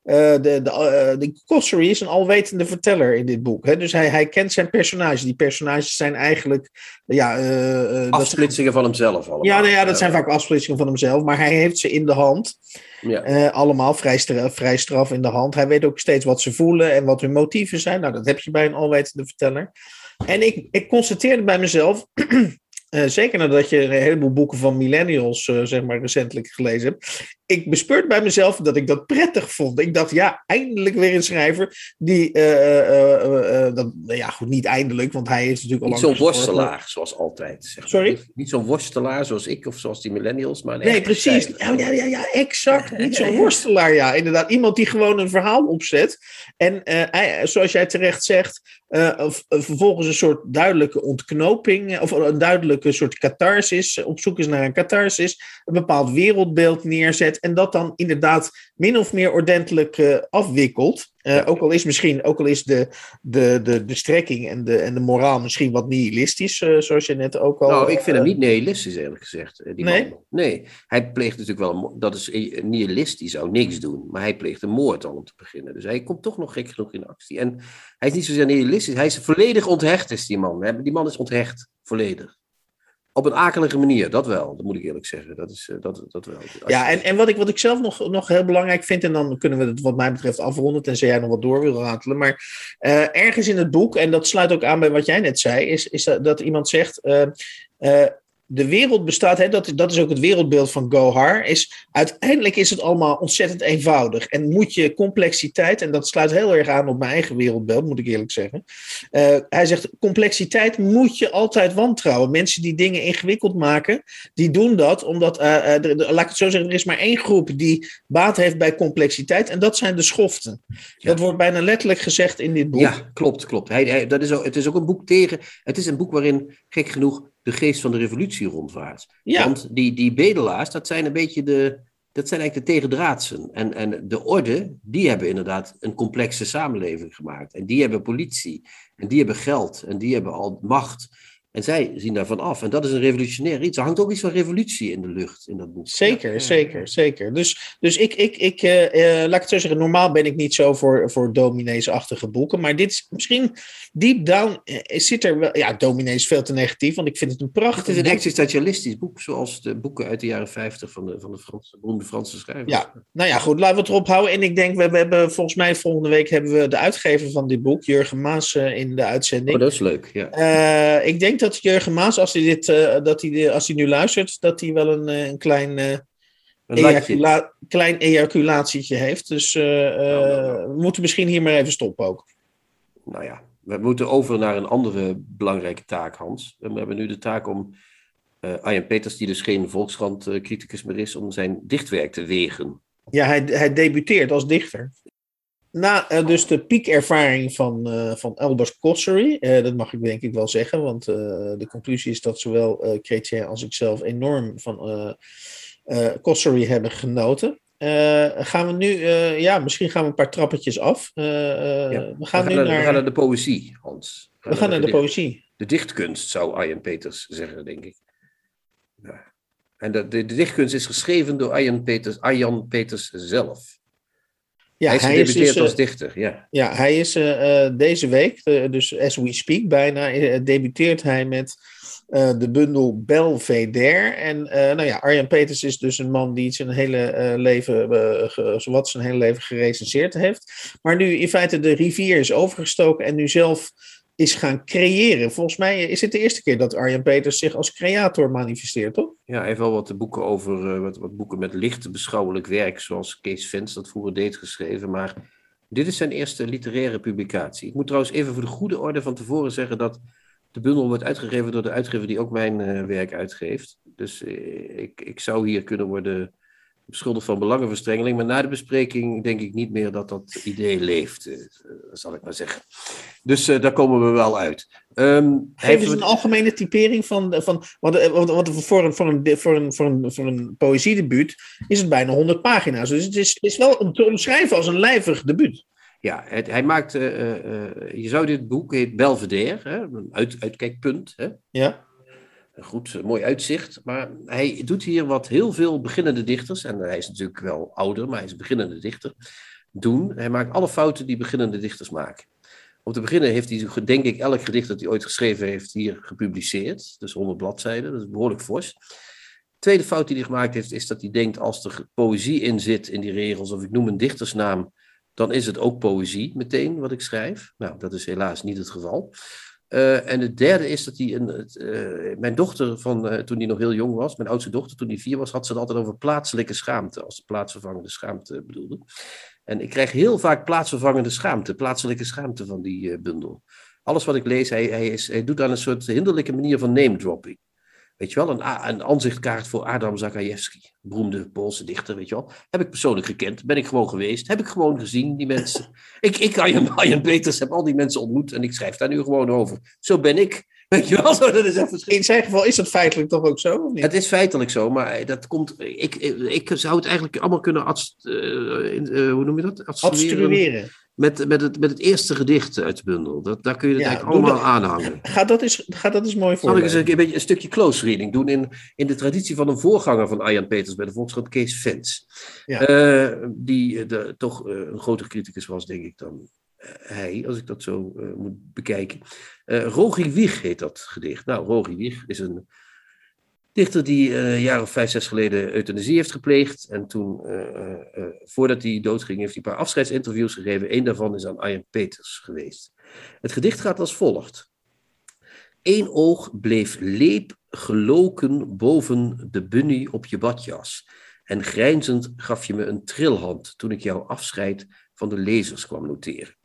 de, de, de Cossery is een alwetende verteller in dit boek. Hè? Dus hij, hij kent zijn personages. Die personages zijn eigenlijk. Ja, afsplitsingen van hemzelf. Allemaal. Ja, nou ja, dat zijn vaak afsplitsingen van hemzelf. Maar hij heeft ze in de hand. Ja. allemaal vrij, straf, vrij straf in de hand. Hij weet ook steeds wat ze voelen en wat hun motieven zijn. Nou, dat heb je bij een alwetende verteller. En ik, ik constateerde bij mezelf. Uh, *clears throat* zeker nadat je een heleboel boeken van millennials, uh, zeg maar, recentelijk gelezen hebt. Ik bespeurde bij mezelf dat ik dat prettig vond. Ik dacht, ja, eindelijk weer een schrijver die, uh, dat, ja, goed, niet eindelijk, want hij is natuurlijk al Niet zo'n worstelaar, zoals altijd. Zeg Sorry? Niet zo'n worstelaar zoals ik of zoals die millennials, maar Nee, precies. Ja, ja, ja, ja, exact. Niet zo'n *laughs* worstelaar, ja. Inderdaad, iemand die gewoon een verhaal opzet. En zoals jij terecht zegt, vervolgens een soort duidelijke ontknoping, of een duidelijke soort catharsis, op zoek is naar een catharsis, een bepaald wereldbeeld neerzet en dat dan inderdaad min of meer ordentelijk uh, afwikkelt. Uh, ook al is misschien, ook al is de, de, de, de strekking en de, en de moraal misschien wat nihilistisch, uh, zoals je net ook al. Nou, ik vind hem niet nihilistisch, eerlijk gezegd. Die nee? Man. Nee, hij pleegt natuurlijk wel een, dat is nihilistisch, zou niks doen, maar hij pleegt een moord al om te beginnen. Dus hij komt toch nog gek genoeg in actie. En hij is niet zozeer nihilistisch, hij is volledig onthecht, is die man. Die man is onthecht, volledig. Op een akelige manier, dat wel. Dat moet ik eerlijk zeggen. Dat, is, dat, dat wel. Als ja, en, en wat, ik, wat ik zelf nog, nog heel belangrijk vind, en dan kunnen we het wat mij betreft afronden, tenzij jij nog wat door wil ratelen. Maar uh, ergens in het boek, en dat sluit ook aan bij wat jij net zei, is, is dat, dat iemand zegt. Uh, uh, de wereld bestaat, hè, dat, dat is ook het wereldbeeld van Gohar, is uiteindelijk is het allemaal ontzettend eenvoudig. En moet je complexiteit, en dat sluit heel erg aan op mijn eigen wereldbeeld, moet ik eerlijk zeggen. Uh, hij zegt, complexiteit moet je altijd wantrouwen. Mensen die dingen ingewikkeld maken, die doen dat omdat, uh, uh, er, laat ik het zo zeggen, er is maar één groep die baat heeft bij complexiteit, en dat zijn de schoften. Ja. Dat wordt bijna letterlijk gezegd in dit boek. Ja, klopt, klopt. Hij, hij, dat is ook, het is ook een boek tegen, het is een boek waarin, gek genoeg, de geest van de revolutie rondvaart. Ja. Want die, die bedelaars, dat zijn een beetje de. Dat zijn eigenlijk de tegendraadsen. En, en de orde, die hebben inderdaad een complexe samenleving gemaakt. En die hebben politie. En die hebben geld. En die hebben al macht. En zij zien daarvan af. En dat is een revolutionair iets. Er hangt ook iets van revolutie in de lucht in dat boek. Zeker, ja. zeker, zeker. Dus, dus ik, ik, ik uh, uh, laat ik het zo zeggen, normaal ben ik niet zo voor, voor domineesachtige boeken. Maar dit is misschien deep down uh, zit er wel. Ja, dominee is veel te negatief, want ik vind het een prachtig. Het is een existentialistisch boek, zoals de boeken uit de jaren 50 van de, van de Franse, beroemde Franse schrijvers. Ja, nou ja, goed, laten we het erop houden. En ik denk, we, we hebben volgens mij volgende week hebben we de uitgever van dit boek, Jurgen Maas, in de uitzending. Oh, dat is leuk, ja. ik denk dat Jurgen Maas, als hij, dit, uh, dat hij, als hij nu luistert, dat hij wel een, een klein, uh, een klein ejaculatietje heeft. Dus uh, nou, we moeten misschien hier maar even stoppen ook. Nou ja, we moeten over naar een andere belangrijke taak, Hans. We hebben nu de taak om Arjen Peters, die dus geen Volkskrant-criticus meer is, om zijn dichtwerk te wegen. Ja, hij, hij debuteert als dichter. Na uh, dus de piekervaring van, uh, van Albert Cossery, uh, dat mag ik denk ik wel zeggen, want de conclusie is dat zowel Chrétien als ik zelf enorm van Cossery hebben genoten. gaan we nu, ja, misschien gaan we een paar trappetjes af. Ja, we, gaan we, gaan nu naar, naar, we gaan naar de poëzie, Hans. We gaan, we gaan naar de, de poëzie. De dichtkunst, zou Arjen Peters zeggen, denk ik. Ja. En de, de, de, dichtkunst is geschreven door Arjen Peters, Arjan Peters zelf. Ja, hij is gedebuteerd dus, als dichter, ja. Ja, hij is uh, deze week, uh, dus as we speak bijna, uh, debuteert hij met de bundel Belvedere. En nou ja, Arjan Peters is dus een man die zijn hele leven, zowat zijn hele leven gerecenseerd heeft. Maar nu in feite de rivier is overgestoken en nu zelf is gaan creëren. Volgens mij is het de eerste keer dat Arjan Peters zich als creator manifesteert, toch? Ja, hij heeft wel wat boeken over, uh, wat, wat, boeken met licht beschouwelijk werk, zoals Kees Vens dat vroeger deed geschreven, maar dit is zijn eerste literaire publicatie. Ik moet trouwens even voor de goede orde van tevoren zeggen dat de bundel wordt uitgegeven door de uitgever die ook mijn uh, werk uitgeeft. Dus uh, ik, ik zou hier kunnen worden beschuldigd van belangenverstrengeling. Maar na de bespreking denk ik niet meer dat dat idee leeft, eh, zal ik maar zeggen. Dus eh, daar komen we wel uit. Um, Geef eens een algemene typering van. van want, eh, want, voor, een, voor, een, voor, een, voor, een, voor een poëziedebuut is het bijna 100 pagina's. Dus het is, is wel te omschrijven als een lijvig debuut. Ja, het, hij maakt. Uh, je zou dit boek heet Belvedere, hè, een uit, uitkijkpunt. Hè? Ja. Goed, mooi uitzicht. Maar hij doet hier wat heel veel beginnende dichters, en hij is natuurlijk wel ouder, maar hij is een beginnende dichter, doen. Hij maakt alle fouten die beginnende dichters maken. Om te beginnen heeft hij, denk ik, elk gedicht dat hij ooit geschreven heeft hier gepubliceerd. Dus 100 bladzijden, dat is behoorlijk fors. De tweede fout die hij gemaakt heeft, is dat hij denkt als er poëzie in zit in die regels, of ik noem een dichtersnaam, dan is het ook poëzie meteen wat ik schrijf. Nou, dat is helaas niet het geval. Uh, en het derde is dat hij een. Uh, mijn dochter, van, uh, toen die nog heel jong was, mijn oudste dochter, toen die vier was, had ze het altijd over plaatselijke schaamte, als de plaatsvervangende schaamte bedoelde. En ik krijg heel vaak plaatsvervangende schaamte, plaatselijke schaamte van die bundel. Alles wat ik lees, hij, hij, is, hij doet aan een soort hinderlijke manier van name dropping. Weet je wel, een, een aanzichtkaart voor Adam Zakajewski, beroemde Poolse dichter, weet je wel. Heb ik persoonlijk gekend, ben ik gewoon geweest, heb ik gewoon gezien, die mensen. *laughs* ik, ik Arjen, Arjen Peters, heb al die mensen ontmoet en ik schrijf daar nu gewoon over. Zo ben ik. *laughs* Weet je wel, zo, dat is even In zijn geval is dat feitelijk toch ook zo? Of niet? Het is feitelijk zo, maar dat komt. Ik, ik zou het eigenlijk allemaal kunnen. Adst, uh, uh, hoe noem je dat? Adstrueren met, met, het, met het eerste gedicht uit de bundel. Dat, daar kun je het ja, eigenlijk allemaal aanhangen. Ga dat eens, ga dat eens mooi voor. Zal ik eens een, beetje een stukje close reading doen in, in de traditie van een voorganger van Arjan Peters bij de Volkskrant, Kees Vens. Ja. Uh, die de, toch uh, een groter criticus was, denk ik, dan uh, hij, als ik dat zo moet bekijken. Rogi Wieg heet dat gedicht. Nou, Rogi Wieg is een dichter die een jaar of vijf, zes geleden euthanasie heeft gepleegd. En toen, uh, uh, voordat hij doodging, heeft hij een paar afscheidsinterviews gegeven. Eén daarvan is aan Arjen Peters geweest. Het gedicht gaat als volgt. Eén oog bleef leep geloken boven de bunny op je badjas. En grijnzend gaf je me een trilhand toen ik jouw afscheid van de lezers kwam noteren.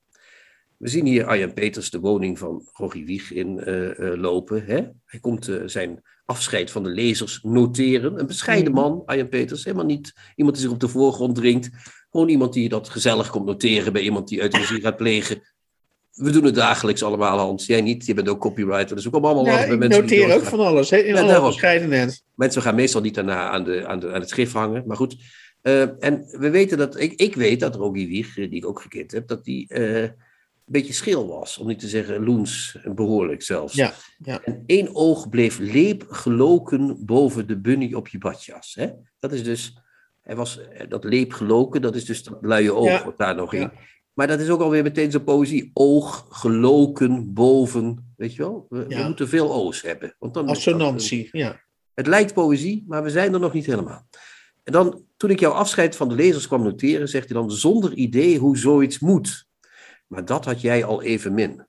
We zien hier Arjen Peters de woning van Rogie Wieg in lopen. Hè? Hij komt zijn afscheid van de lezers noteren. Een bescheiden mhm. man, Arjen Peters, helemaal niet iemand die zich op de voorgrond dringt. Gewoon iemand die dat gezellig komt noteren bij iemand die euthanasie gaat plegen. We doen het dagelijks allemaal, Hans. Jij niet, je bent ook copywriter. Dus ook allemaal ja, bij mensen noteer ook van alles, he, in alle bescheidenheid. Mensen gaan meestal niet daarna aan, de, aan, de, aan het schrift hangen. Maar goed, uh, en we weten dat, ik, ik weet dat Rogie Wieg, die ik ook gekend heb, dat die... Uh, een beetje schil was, om niet te zeggen loens, behoorlijk zelfs. Ja, ja. En één oog bleef leep geloken boven de bunny op je badjas. Hè? Dat is dus, hij was, dat leep geloken, dat is dus dat luie oog ja. wat daar nog in. Maar dat is ook alweer meteen zo'n poëzie. Oog geloken boven, weet je wel? We, we moeten veel o's hebben. Want dan Assonantie, ja. Het lijkt poëzie, maar we zijn er nog niet helemaal. En dan, toen ik jouw afscheid van de lezers kwam noteren, zegt hij dan zonder idee hoe zoiets moet. Maar dat had jij al even min.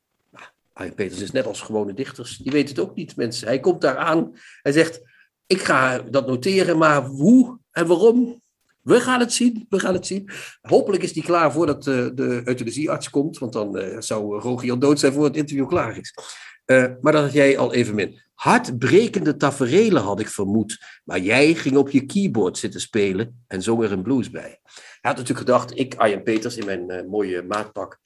Nou, Peters is net als gewone dichters, die weten het ook niet, mensen. Hij komt daar aan, hij zegt, ik ga dat noteren, maar hoe en waarom? We gaan het zien, we gaan het zien. Hopelijk is die klaar voordat uh, de euthanasiearts komt, want dan uh, zou Rogier al dood zijn voor het interview klaar is. Maar dat had jij al even min. Hartbrekende taferelen had ik vermoed, maar jij ging op je keyboard zitten spelen en zong er een blues bij. Hij had natuurlijk gedacht, ik, Arjen Peters, in mijn mooie maatpak,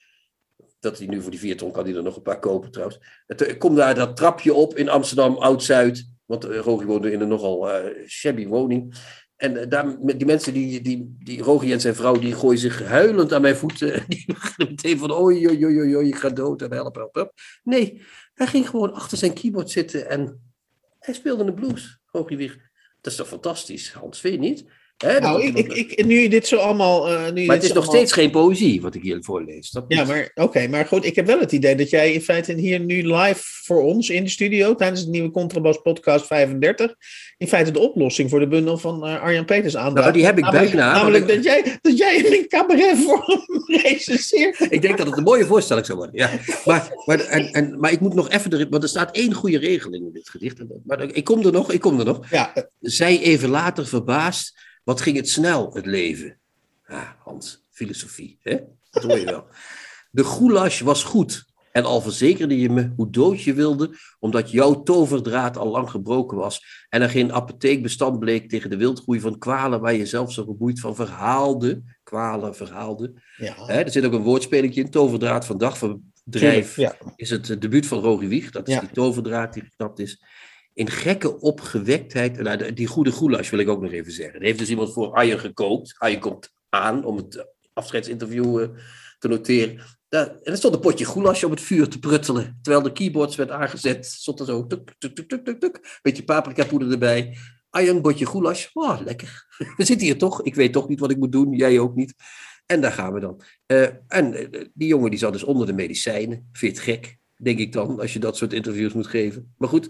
dat hij nu voor die vier ton kan hij er nog een paar kopen trouwens. Het, eh, kom daar dat trapje op in Amsterdam Oud-Zuid. Want uh, Rogi woonde in een nogal uh, shabby woning. En daar, die mensen, die, die, die Rogi en zijn vrouw, die gooien zich huilend aan mijn voeten. *laughs* Die beginnen meteen van, oei, oei, oei, oei, ik ga dood en help, help, help. Nee, hij ging gewoon achter zijn keyboard zitten en hij speelde een blues, Rogi weer. Dat is toch fantastisch, Hans, vind je niet? Nou, ik, ik, ik, nu dit zo allemaal. Uh, nu maar het is nog steeds geen poëzie wat ik hier voorlees. Dat ja, maar oké, maar goed, ik heb wel het idee dat jij in feite hier nu live voor ons in de studio tijdens het nieuwe Contrabas Podcast 35 in feite de oplossing voor de bundel van uh, Arjan Peters aandraagt. Nou, die heb ik namelijk, bijna. Namelijk dat, jij, dat jij een cabaret voor hem recenseert. Ik denk dat het een mooie voorstelling zou worden. Ja. Maar, maar, en, en, maar ik moet nog even want er staat één goede regeling in dit gedicht. Maar ik kom er nog, ik kom er nog. Ja. Zij even later verbaasd wat ging het snel, het leven? Ah, Hans, filosofie, hè? dat hoor je wel. *laughs* De goulash was goed En al verzekerde je me hoe dood je wilde, omdat jouw toverdraad al lang gebroken was. En er geen apotheek bestand bleek tegen de wildgroei van kwalen, waar je zelf zo geboeid van verhaalde. Kwalen verhaalde. Ja. Er zit ook een woordspelingje in, toverdraad van dagverdrijf. Ja. Is het debuut van Rogie Wieg, dat is Ja. die toverdraad die geknapt is. In gekke opgewektheid, nou, die goede goulash wil ik ook nog even zeggen. Er heeft dus iemand voor Arjen gekookt. Arjen komt aan om het afscheidsinterview eh, te noteren. En er stond een potje goulash op het vuur te pruttelen. Terwijl de keyboards werd aangezet, stond er zo tuk, tuk, tuk, tuk, tuk, tuk. Beetje paprika poeder erbij. Arjen, een potje goulash. Oh, lekker. *laughs* We zitten hier toch. Ik weet toch niet wat ik moet doen. Jij ook niet. En daar gaan we dan. Eh, en eh, die jongen die zat dus onder de medicijnen. Vind gek, denk ik dan, als je dat soort interviews moet geven. Maar goed,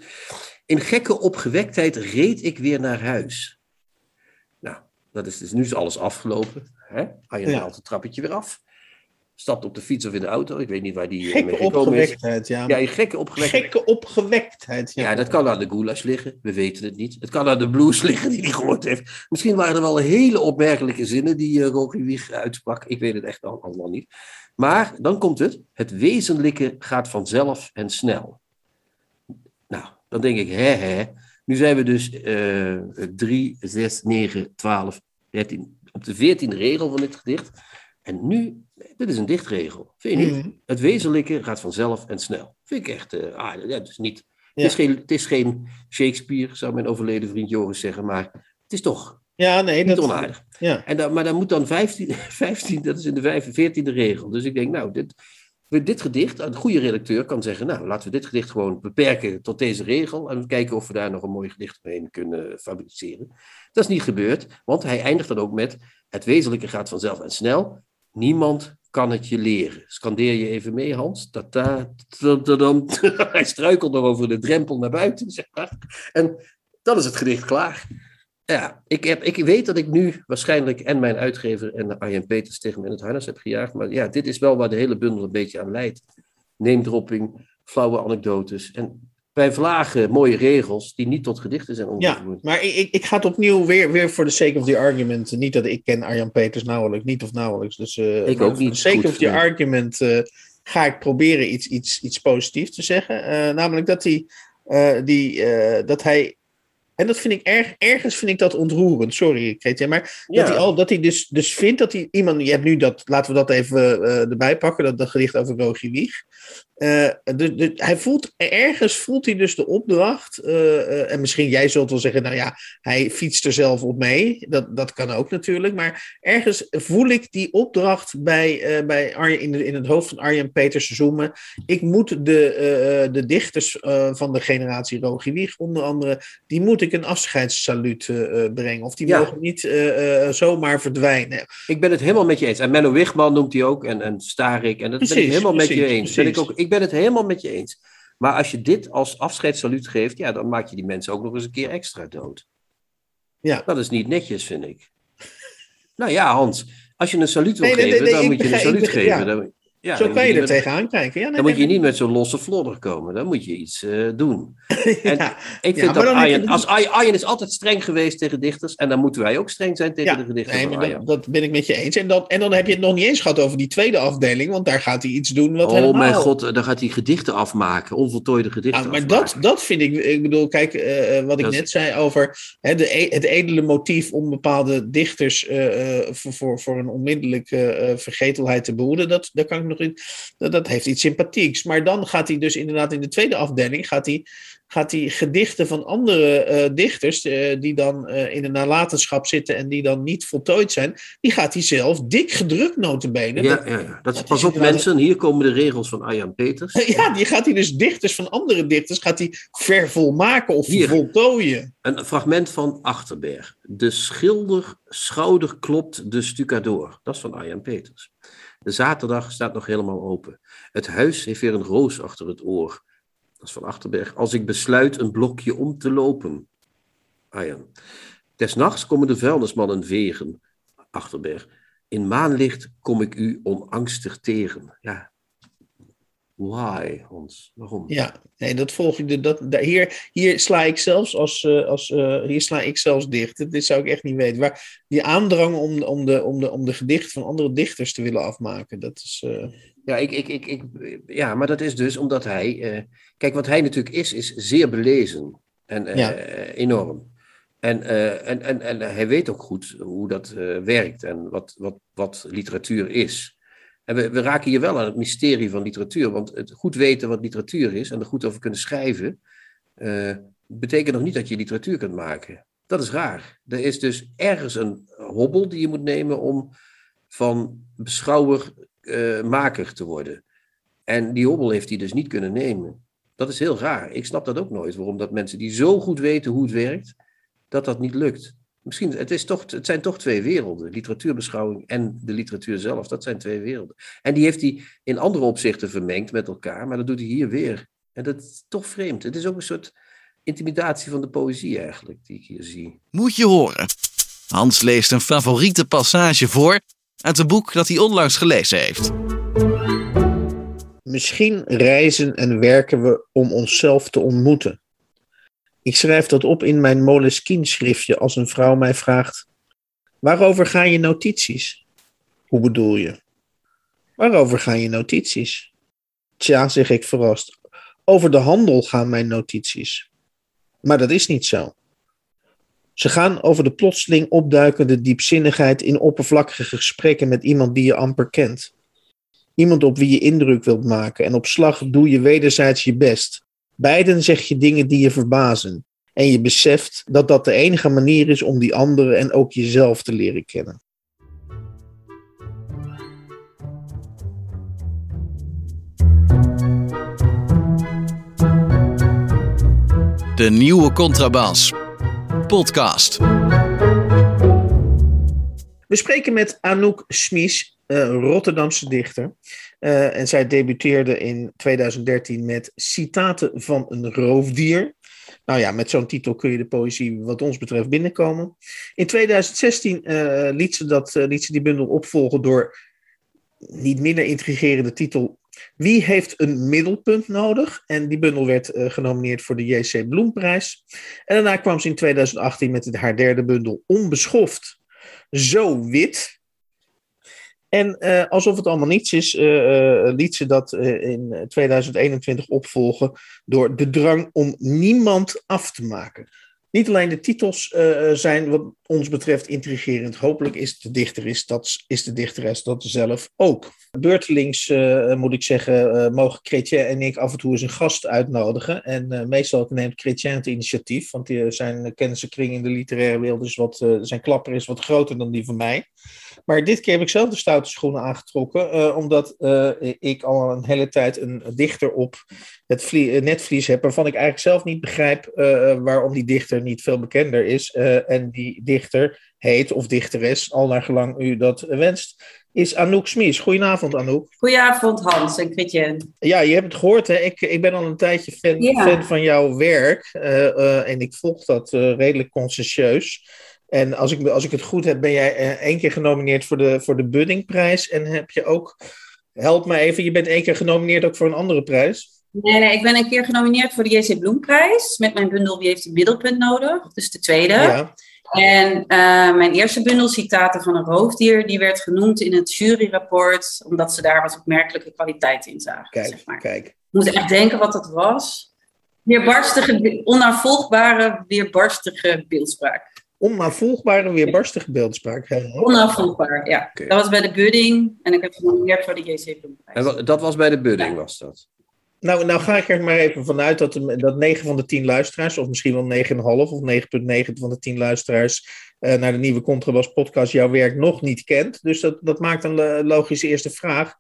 in gekke opgewektheid reed ik weer naar huis. Nou, dat is dus nu is alles afgelopen. Hè? Arjen Ja. haalt het trappetje weer af. Stapt op de fiets of in de auto. Ik weet niet waar die eh, Gekke mee gekomen is. opgewektheid, ja. Ja, in gekke opgewektheid. Gekke opgewektheid, ja. Ja, dat kan aan de goulash liggen. We weten het niet. Het kan aan de blues *laughs* liggen die hij gehoord heeft. Misschien waren er wel hele opmerkelijke zinnen die uh, Wieg uitsprak. Ik weet het echt al, allemaal niet. Maar dan komt het. Het wezenlijke gaat vanzelf en snel. Dan denk ik, hè hè. Nu zijn we dus eh 3, 6, 9, 12, 13. Op de 14e regel van dit gedicht. En nu, dit is een dichtregel. Vind je niet? Mhm. Het wezenlijke gaat vanzelf en snel. Vind ik echt eh aardig. Ja, het is niet Ja. het, is geen, het is geen Shakespeare, zou mijn overleden vriend Joris zeggen, maar het is toch Ja, nee, niet dat... onaardig. Ja. En dan, maar dan moet dan 15, 15, *laughs* dat is in de 5 14e regel. Dus ik denk, nou, dit, dit gedicht, een goede redacteur kan zeggen, nou, laten we dit gedicht gewoon beperken tot deze regel en kijken of we daar nog een mooi gedicht omheen kunnen fabriceren. Dat is niet gebeurd, want hij eindigt dan ook met, het wezenlijke gaat vanzelf en snel, niemand kan het je leren. Scandeer je even mee, Hans? Tata. *laughs* Hij struikelt nog over de drempel naar buiten. zeg maar. En dan is het gedicht klaar. Ja, ik, heb, ik weet dat ik nu waarschijnlijk en mijn uitgever en Arjen Peters tegen me in het harnas heb gejaagd. Maar ja, dit is wel waar de hele bundel een beetje aan leidt. Neemdropping, flauwe anekdotes en bij vlagen mooie regels die niet tot gedichten zijn Ja, omgevoerd. maar ik, ik, ga het opnieuw weer, weer voor de sake of the argument. Niet dat ik ken Arjan Peters nauwelijks, niet of nauwelijks. Dus, eh, Ik ook voor niet de sake of the nee. argument eh, ga ik proberen iets, iets, iets positiefs te zeggen. Eh, namelijk dat hij, eh, die, eh, dat hij. En dat vind ik erg, ergens vind ik dat ontroerend. Sorry, Kretje. Maar Ja. dat hij, al, dat hij dus, dus vindt dat hij iemand. Je hebt nu dat, laten we dat even eh, erbij pakken, dat, dat gedicht over Rogie Wieg. Eh, de, de, hij voelt, ergens voelt hij dus de opdracht. eh, en misschien jij zult wel zeggen, nou ja, hij fietst er zelf op mee. Dat, dat kan ook natuurlijk. Maar ergens voel ik die opdracht bij, bij Arjen, in, de, in het hoofd van Arjen Peters zoomen. Ik moet de, de dichters van de generatie Rogie Wieg, onder andere, die moet ik een afscheidssaluut eh, eh, brengen. Of die Ja. mogen niet eh, zomaar verdwijnen. Ik ben het helemaal met je eens. En Menno Wigman noemt hij ook. En, en Starik. En dat ben ik Precies, helemaal met je eens. Ben ik, ook, ik ben het helemaal met je eens. Maar als je dit als afscheidssaluut geeft, ja, dan maak je die mensen ook nog eens een keer extra dood. Ja. Dat is niet netjes, vind ik. nou ja, Hans, als je een saluut wil Nee, nee, nee, geven, nee, dan ik moet je een saluut ik geven. Dan, ja, Zo kan je er tegenaan kijken. Ja, nee, Dan moet je niet met zo'n losse vlodder komen. Dan moet je iets eh, doen. *laughs* En Ja. ik vind maar dat Arjen, als Arjen, is altijd streng geweest tegen dichters. En dan moeten wij ook streng zijn tegen de gedichten Nee, van maar dat, dat ben ik met je eens. En dan, en dan heb je het nog niet eens gehad over die tweede afdeling, want daar gaat hij iets doen wat Oh helemaal... mijn god, dan gaat hij gedichten afmaken. Onvoltooide gedichten maar afmaken. dat, dat vind ik, ik bedoel, kijk, eh, eh, wat ik Dat is- net zei over hè, de, e- het edele motief om bepaalde dichters eh, eh, voor, voor, voor een onmiddellijke eh, vergetelheid te behoeden, dat, daar kan ik nog dat, dat heeft iets sympathieks. Maar dan gaat hij dus inderdaad in de tweede afdeling, gaat hij, gaat hij gedichten van andere eh, dichters, eh, die dan eh, in de nalatenschap zitten en die dan niet voltooid zijn, die gaat hij zelf dik gedrukt notenbenen. Ja, Dat- ja, ja. Dat, dat pas op mensen, hier komen de regels van Arjan Peters. *laughs* Ja, die gaat hij dus dichters van andere dichters gaat hij vervolmaken of Hier. voltooien. Een fragment van Achterberg. De schilder schouder klopt de stucadoor. Dat is van Arjan Peters. De zaterdag staat nog helemaal open. Het huis heeft weer een roos achter het oor. Dat is van Achterberg. Als ik besluit een blokje om te lopen. Arjan. Des nachts komen de vuilnismannen vegen. Achterberg. In maanlicht kom ik u onangstig tegen. Ja. Why, Hans? Waarom? Ja, nee, dat volg ik. Dat, daar- hier, hier sla ik zelfs als, eh, als eh, hier sla ik zelfs dicht. Dit zou ik echt niet weten. Maar die aandrang om, om, de, om, de, om de gedichten van andere dichters te willen afmaken, dat is. eh, Ja, ik, ik, ik, ik, ja, maar dat is dus omdat hij. kijk, wat hij natuurlijk is, is zeer belezen. En Ja. enorm. En, en, en, en hij weet ook goed hoe dat werkt en wat, wat, wat literatuur is. En we, raken hier wel aan het mysterie van literatuur. Want het goed weten wat literatuur is en er goed over kunnen schrijven. eh, betekent nog niet dat je literatuur kunt maken. Dat is raar. Er is dus ergens een hobbel die je moet nemen om van beschouwer maker te worden. En die hobbel heeft hij dus niet kunnen nemen. Dat is heel raar. Ik snap dat ook nooit. Waarom dat mensen die zo goed weten hoe het werkt, dat dat niet lukt. Misschien, het, is toch, het zijn toch twee werelden. Literatuurbeschouwing en de literatuur zelf. Dat zijn twee werelden. En die heeft hij in andere opzichten vermengd met elkaar. Maar dat doet hij hier weer. En dat is toch vreemd. Het is ook een soort intimidatie van de poëzie eigenlijk, die ik hier zie. Moet je horen. Hans leest een favoriete passage voor uit een boek dat hij onlangs gelezen heeft. Misschien reizen en werken we om onszelf te ontmoeten. Ik schrijf dat op in mijn Moleskine-schriftje als een vrouw mij vraagt: Waarover gaan je notities? Hoe bedoel je? Waarover gaan je notities? Tja, zeg ik verrast. Over de handel gaan mijn notities. Maar dat is niet zo. Ze gaan over de plotseling opduikende diepzinnigheid in oppervlakkige gesprekken met iemand die je amper kent. Iemand op wie je indruk wilt maken en op slag doe je wederzijds je best. Beiden zeg je dingen die je verbazen. En je beseft dat dat de enige manier is om die andere en ook jezelf te leren kennen. De nieuwe Contrabas. Podcast. We spreken met Anouk Smies, Rotterdamse dichter. Eh, en zij debuteerde in 2013 met Citaten van een roofdier. Nou ja, met zo'n titel kun je de poëzie wat ons betreft binnenkomen. In 2016 eh, liet, ze dat, eh, liet ze die bundel opvolgen door niet minder intrigerende titel Wie heeft een middelpunt nodig? En die bundel werd genomineerd voor de JC Bloemprijs. En daarna kwam ze in 2018 met haar derde bundel Onbeschoft. Zo wit. En eh, alsof het allemaal niets is, eh, eh, liet ze dat in 2021 opvolgen door de drang om niemand af te maken. Niet alleen de titels zijn wat ons betreft intrigerend. Hopelijk is de dichter is, dat, is de dichteres dat zelf ook. Beurtelings moet ik zeggen, mogen Chrétien en ik af en toe eens een gast uitnodigen. En meestal neemt Chrétien het initiatief, want zijn kennissenkring in de literaire wereld is wat, zijn klapper is wat groter dan die van mij. Maar dit keer heb ik zelf de stoute schoenen aangetrokken, eh, omdat eh, ik al een hele tijd een dichter op het vlie- eh, netvlies heb, waarvan ik eigenlijk zelf niet begrijp waarom die dichter niet veel bekender is. En die dichter heet, of dichteres, al naar gelang u dat wenst, is Anouk Smies. Goedenavond, Anouk. Goedenavond Hans en Chrétien. Ja, je hebt het gehoord, hè? Ik, ik ben al een tijdje fan, Ja. fan van jouw werk en ik volg dat redelijk conscientieus. En als ik, als ik het goed heb, ben jij eh, één keer genomineerd voor de, voor de Buddingprijs. En heb je ook, help me even, je bent één keer genomineerd ook voor een andere prijs. Nee, nee, ik ben een keer genomineerd voor de JC Bloemprijs met mijn bundel Wie heeft een middelpunt nodig? Dus de tweede. Ja. En eh, mijn eerste bundel Citaten van een roofdier, die werd genoemd in het juryrapport, omdat ze daar wat opmerkelijke kwaliteit in zagen. Kijk, zeg maar. kijk. Ik moet echt denken wat dat was. Weerbarstige, onnavolgbare, weerbarstige beeldspraak. Onnavolgbare, weerbarstige beeldspraak. hè? Onnavolgbaar, ja. Oké. Dat was bij de Budding en ik heb genomineerd voor de JC Bloemprijs. Dat was bij de budding, was dat? Nou, nou ga ik er maar even vanuit dat, de, dat 9 van de 10 luisteraars, of misschien wel 9,5 of 9,9 van de 10 luisteraars eh, naar de nieuwe Contrabas podcast jouw werk nog niet kent. Dus dat, dat maakt een lo- logische eerste vraag.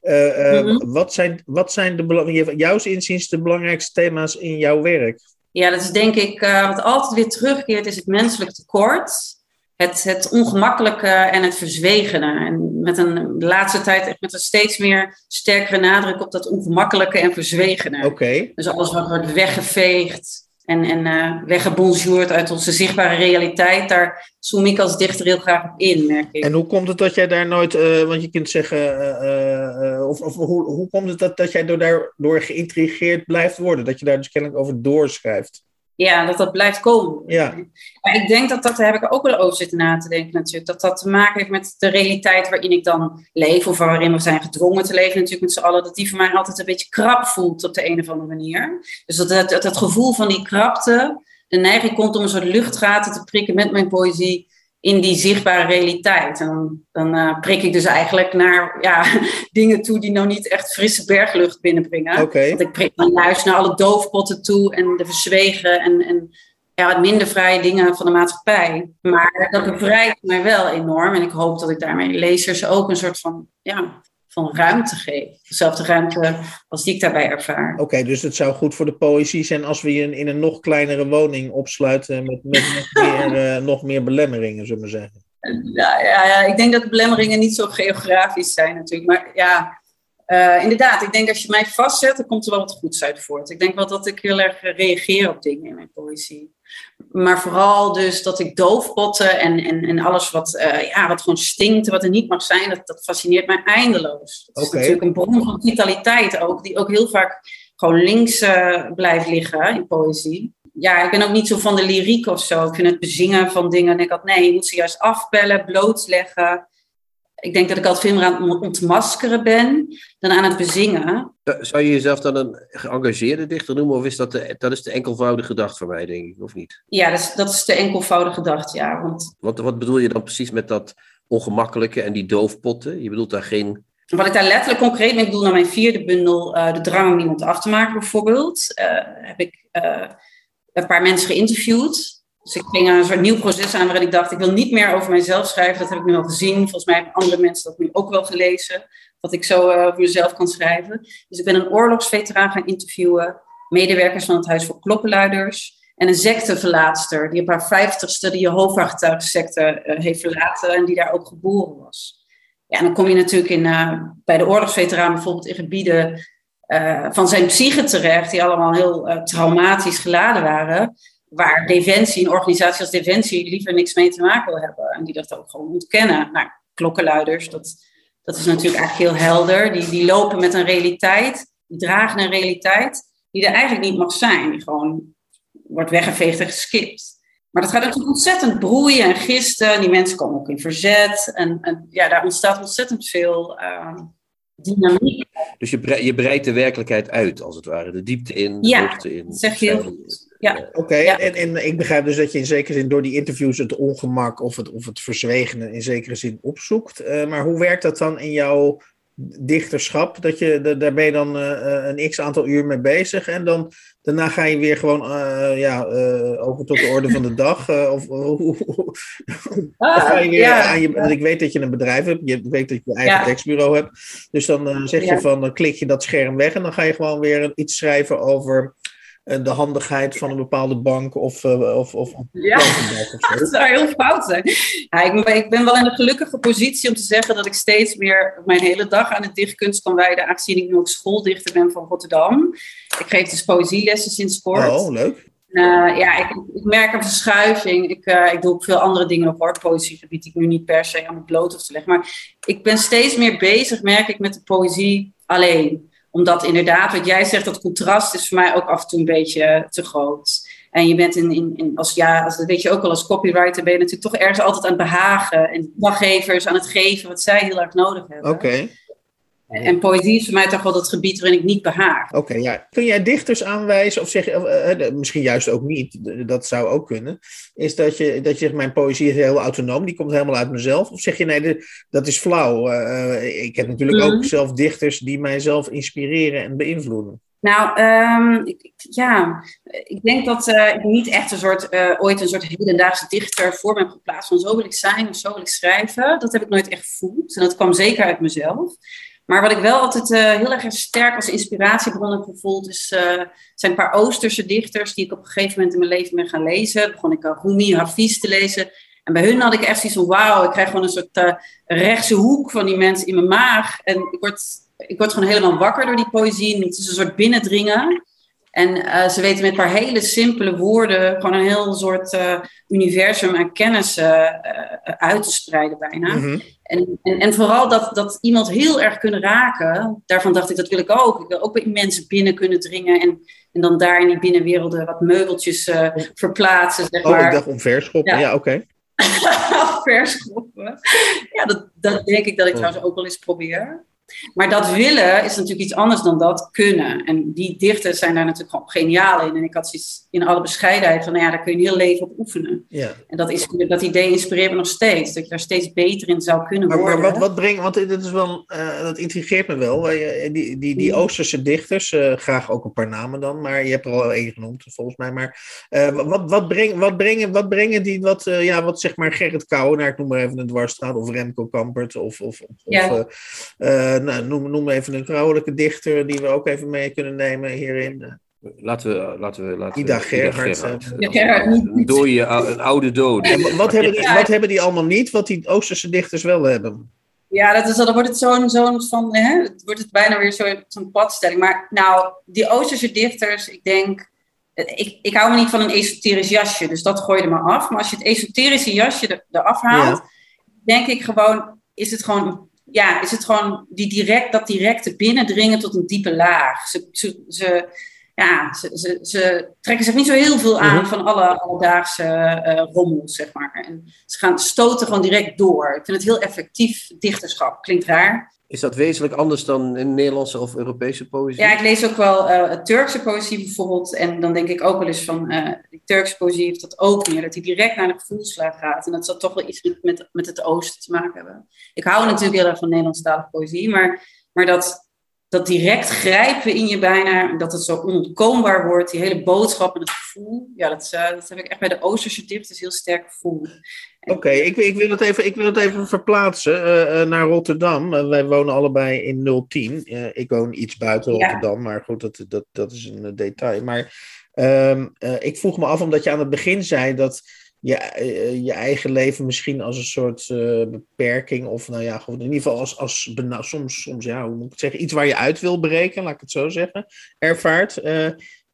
Eh, eh, Mhm. wat, zijn, wat zijn de, jouw inziens de belangrijkste thema's in jouw werk? Ja, dat is denk ik eh, wat altijd weer terugkeert, is het menselijk tekort. Het, het ongemakkelijke en het verzwegene. En met een, de laatste tijd echt met een steeds meer sterkere nadruk op dat ongemakkelijke en verzwegene. Oké, Dus alles wat wordt weggeveegd en, en eh uit onze zichtbare realiteit, daar zoom ik als dichter heel graag op in, merk ik. en hoe komt het dat jij daar nooit, eh, want je kunt zeggen, eh, of, of hoe, hoe komt het dat, dat jij door daardoor geïntrigeerd blijft worden? Dat je daar dus kennelijk over doorschrijft? Ja, dat dat blijft komen. Ja. Maar ik denk dat dat, daar heb ik ook wel over zitten na te denken natuurlijk, dat dat te maken heeft met de realiteit waarin ik dan leef, of waarin we zijn gedwongen te leven natuurlijk met z'n allen, dat die voor mij altijd een beetje krap voelt op de een of andere manier. Dus dat, dat, dat, dat gevoel van die krapte, de neiging komt om een soort luchtgaten te prikken met mijn poëzie in die zichtbare realiteit. En dan, dan uh, prik ik dus eigenlijk naar ja, *laughs* dingen toe die nou niet echt frisse berglucht binnenbrengen. Want ik prik dan juist naar alle doofpotten toe en de verzwegen en, en ja, minder vrije dingen van de maatschappij. Maar dat bevrijdt mij wel enorm. En ik hoop dat ik daarmee lezers ook een soort van, ja, van ruimte geef. Dezelfde ruimte als die ik daarbij ervaar. Oké, dus het zou goed voor de poëzie zijn als we je in, in een nog kleinere woning opsluiten met, met nog, *laughs* meer, uh, nog meer belemmeringen, zullen we zeggen. Ja, ja, ja, ik denk dat de belemmeringen niet zo geografisch zijn natuurlijk. Maar ja, uh, inderdaad, ik denk als je mij vastzet, dan komt er wel wat goeds uit voort. Ik denk wel dat ik heel erg reageer op dingen in mijn poëzie. Maar vooral dus dat ik doofpotten en, en, en alles wat, uh, ja, wat gewoon stinkt, wat er niet mag zijn, dat, dat fascineert mij eindeloos. Dat is natuurlijk een bron van vitaliteit ook, die ook heel vaak gewoon links uh, blijft liggen in poëzie. Ja, ik ben ook niet zo van de lyriek of zo. Ik vind het bezingen van dingen. En ik had, nee, je moet ze juist afbellen, blootleggen. Ik denk dat ik altijd veel meer aan het ontmaskeren ben dan aan het bezingen. Zou je jezelf dan een geëngageerde dichter noemen? Of is dat de, dat is de enkelvoudige gedacht van mij, denk ik, of niet? Ja, dat is, dat is de enkelvoudige gedacht, ja. Want Wat, wat bedoel je dan precies met dat ongemakkelijke en die doofpotten? Je bedoelt daar geen... wat ik daar letterlijk concreet mee bedoel, naar mijn vierde bundel, uh, De drang om iemand af te maken bijvoorbeeld, uh, heb ik uh, een paar mensen geïnterviewd. Dus ik ging een soort nieuw proces aan waarin ik dacht, ik wil niet meer over mijzelf schrijven. Dat heb ik nu al gezien. Volgens mij hebben andere mensen dat nu ook wel gelezen. Dat ik zo uh, over mezelf kan schrijven. Dus ik ben een oorlogsveteraan gaan interviewen. Medewerkers van het Huis voor Klokkenluiders. En een secteverlaatster die op haar vijftigste de Jehovah-getuigensecte uh, heeft verlaten. En die daar ook geboren was. Ja, en dan kom je natuurlijk in, uh, bij de oorlogsveteraan bijvoorbeeld in gebieden van zijn psyche terecht. Die allemaal heel traumatisch geladen waren waar Defensie, een organisatie als Defensie, liever niks mee te maken wil hebben. En die dat ook gewoon ontkennen. Nou, klokkenluiders, dat, dat is natuurlijk eigenlijk heel helder. Die, die lopen met een realiteit, die dragen een realiteit die er eigenlijk niet mag zijn. Die gewoon wordt weggeveegd en geskipt. Maar dat gaat natuurlijk ontzettend broeien en gisten. Die mensen komen ook in verzet. En, en ja, daar ontstaat ontzettend veel uh, dynamiek. Dus je, je breidt de werkelijkheid uit, als het ware. De diepte in, de ja, hoogte in. dat zeg je heel goed. Ja. Oké, okay, ja. en, en ik begrijp dus dat je in zekere zin door die interviews het ongemak of het, of het verzwegene in zekere zin opzoekt. Uh, maar hoe werkt dat dan in jouw dichterschap? Dat je, daar ben je dan uh, een x aantal uur mee bezig en dan daarna ga je weer gewoon uh, ja, over tot de orde van de dag. of ah, ga je weer ja, aan je. Want ik weet dat je een bedrijf hebt, je weet dat je je eigen ja. tekstbureau hebt. Dus dan zeg je van dan klik je dat scherm weg en dan ga je gewoon weer iets schrijven over de handigheid van een bepaalde bank of, uh, of, of ja, *laughs* dat zou heel fout zijn. Ja, ik, ben, ik ben wel in de gelukkige positie om te zeggen dat ik steeds meer mijn hele dag aan het dichtkunst kan wijden, aangezien ik nu ook schooldichter ben van Rotterdam. Ik geef dus poëzielessen sinds kort. Oh, leuk. Uh, ja, ik, ik, merk een verschuiving. Ik, uh, ik doe ook veel andere dingen op hoor. Poëzie bied ik nu niet per se aan het bloot of te leggen. Maar ik ben steeds meer bezig, merk ik, met de poëzie alleen omdat inderdaad, wat jij zegt, dat contrast is voor mij ook af en toe een beetje te groot. En je bent in, in, in als, ja, als, weet je ook wel, als copywriter ben je natuurlijk toch ergens altijd aan het behagen. En daggevers aan het geven wat zij heel erg nodig hebben. Oké. En poëzie is voor mij toch wel dat gebied waarin ik niet behaag. Oké, okay, ja. Kun jij dichters aanwijzen, of zeg je, uh, misschien juist ook niet, dat zou ook kunnen, is dat je, dat je zegt, mijn poëzie is heel autonoom, die komt helemaal uit mezelf? Of zeg je, nee, dat is flauw. Uh, ik heb natuurlijk mm. ook zelf dichters die mijzelf inspireren en beïnvloeden. Nou, um, ik, ja, ik denk dat uh, ik niet echt een soort, uh, ooit een soort hedendaagse dichter voor me heb geplaatst van zo wil ik zijn of zo wil ik schrijven. Dat heb ik nooit echt gevoeld en dat kwam zeker uit mezelf. Maar wat ik wel altijd uh, heel erg sterk als inspiratiebron heb gevoeld, is, uh, zijn een paar Oosterse dichters die ik op een gegeven moment in mijn leven ben gaan lezen. Begon ik Rumi, Hafiz te lezen. En bij hun had ik echt zoiets van, wauw, ik krijg gewoon een soort uh, rechtse hoek van die mensen in mijn maag. En ik word, ik word gewoon helemaal wakker door die poëzie. Het is een soort binnendringen. En uh, ze weten met een paar hele simpele woorden gewoon een heel soort uh, universum aan kennis uh, uit te spreiden bijna. Mm -hmm. en, en, en, vooral dat, dat iemand heel erg kunnen raken, daarvan dacht ik, dat wil ik ook. Ik wil ook bij mensen binnen kunnen dringen en, en dan daar in die binnenwerelden wat meubeltjes verplaatsen. Zeg oh, maar. ik dacht omverschoppen, ja, ja oké. Okay. *laughs* Verschoppen. Ja, dat, dat denk ik dat ik trouwens ook wel eens probeer. Maar dat willen is natuurlijk iets anders dan dat kunnen. En die dichters zijn daar natuurlijk gewoon geniaal in. En ik had zoiets in alle bescheidenheid van, nou ja, daar kun je een heel leven op oefenen. Ja. En dat, is, dat idee inspireert me nog steeds. Dat je daar steeds beter in zou kunnen maar, worden. Maar wat, wat brengt, want dit is wel, uh, dat intrigeert me wel. Die, die, die, die Oosterse dichters, uh, graag ook een paar namen dan, maar je hebt er al één genoemd volgens mij. Maar uh, wat, wat, breng, wat, brengen, wat brengen die, wat, ja, wat zeg maar Gerrit Kouwenaar, ik noem maar even een dwarsstraat, of Remco Kampert, of, of, of ja. Nou, noem, noem even een vrouwelijke dichter die we ook even mee kunnen nemen hierin. Laten we, laten we, laten Ida we, Gerhard. Gerhard. Ja, Gerhard niet, Een, oude dode. En wat, hebben die, wat hebben die allemaal niet, wat die Oosterse dichters wel hebben? Ja, dat is, dan wordt het zo'n zo'n van, hè, het wordt het bijna weer zo'n zo padstelling. Maar nou, die Oosterse dichters, ik denk, ik, ik hou me niet van een esoterisch jasje, dus dat gooi je er maar af. Maar als je het esoterische jasje er, eraf haalt, ja. denk ik gewoon, is het gewoon ja, is het gewoon die direct, dat directe binnendringen tot een diepe laag. Ze, ze, ze ja, ze, ze, ze, trekken zich niet zo heel veel aan mm -hmm. van alle alledaagse uh, rommel, zeg maar. En ze gaan stoten gewoon direct door. Ik vind het heel effectief dichterschap. Klinkt raar. Is dat wezenlijk anders dan in Nederlandse of Europese poëzie? Ja, ik lees ook wel uh, Turkse poëzie bijvoorbeeld. En dan denk ik ook wel eens van, uh, die Turkse poëzie heeft dat ook meer. Dat hij direct naar de gevoelslaag gaat. En dat zal toch wel iets met, met het oosten te maken hebben. Ik hou natuurlijk heel erg van Nederlandstalige poëzie. Maar, maar dat, dat direct grijpen in je bijna, dat het zo onontkoombaar wordt, die hele boodschap en het gevoel, ja, dat, uh, dat heb ik echt bij de Oosterse dichters heel sterk gevoeld. Oké, okay, ik, ik, wil het even, ik wil het even verplaatsen uh, uh, naar Rotterdam. wij wonen allebei in 010. ik woon iets buiten Rotterdam, ja. maar goed, dat, dat, dat is een detail. Maar ehm, ik vroeg me af, omdat je aan het begin zei dat je, je eigen leven misschien als een soort uh, beperking, of nou ja, in ieder geval als, als soms, soms, ja, hoe moet ik het zeggen, iets waar je uit wil breken, laat ik het zo zeggen, ervaart. Uh,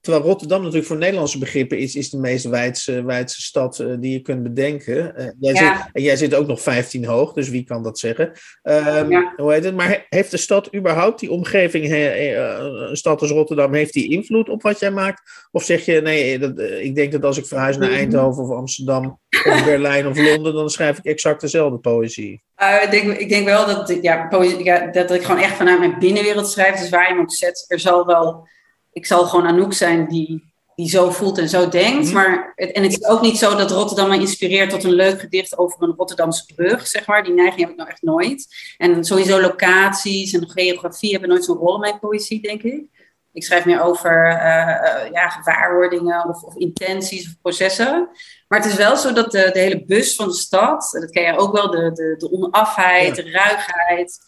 terwijl Rotterdam natuurlijk voor Nederlandse begrippen is, is de meest wijdse, wijdse stad uh, die je kunt bedenken. jij, ja. zit, en jij zit ook nog 15 hoog, dus wie kan dat zeggen? Um, Ja. Hoe heet het? Maar heeft de stad überhaupt, die omgeving, een stad als Rotterdam, heeft die invloed op wat jij maakt? Of zeg je, nee, dat, ik denk dat als ik verhuis naar Eindhoven of Amsterdam of Berlijn of Londen, dan schrijf ik exact dezelfde poëzie. Uh, ik, denk, ik denk wel dat, ja, poëzie, ja, dat ik gewoon echt vanuit mijn binnenwereld schrijf. Dus waar je me ook zet, er zal wel... Ik zal gewoon Anouk zijn die, die zo voelt en zo denkt. Mhm. Maar het, en het is ook niet zo dat Rotterdam me inspireert tot een leuk gedicht over een Rotterdamse brug, zeg maar. Die neiging heb ik nou echt nooit. En sowieso locaties en geografie hebben nooit zo'n rol in mijn poëzie, denk ik. Ik schrijf meer over uh, uh, ja, gewaarwordingen of, of, intenties of processen. Maar het is wel zo dat de, de hele bus van de stad, dat ken je ook wel, de, de, de onafheid, Ja. de ruigheid.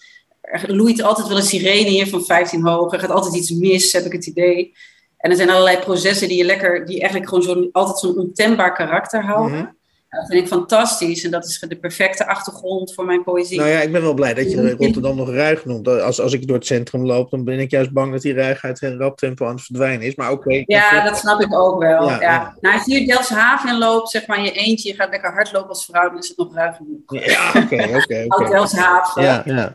Er loeit altijd wel een sirene hier van 15 hoog. Er gaat altijd iets mis, heb ik het idee. En er zijn allerlei processen die je lekker, die eigenlijk gewoon zo'n, altijd zo'n ontembaar karakter houden. Mhm. Dat vind ik fantastisch. En dat is de perfecte achtergrond voor mijn poëzie. Nou ja, ik ben wel blij dat je Rotterdam nog ruig noemt. Als, als ik door het centrum loop, dan ben ik juist bang dat die ruigheid in rap tempo aan het verdwijnen is. Maar oké. Ja, dat snap ik ook wel. Ja, Ja, ja. Nou, als je hier Delfshaven in loopt, zeg maar je eentje, je gaat lekker hardlopen als vrouw, dan is het nog ruig genoeg. Ja, oké, oké, *laughs* oké. Delfshaven. Ja, ja.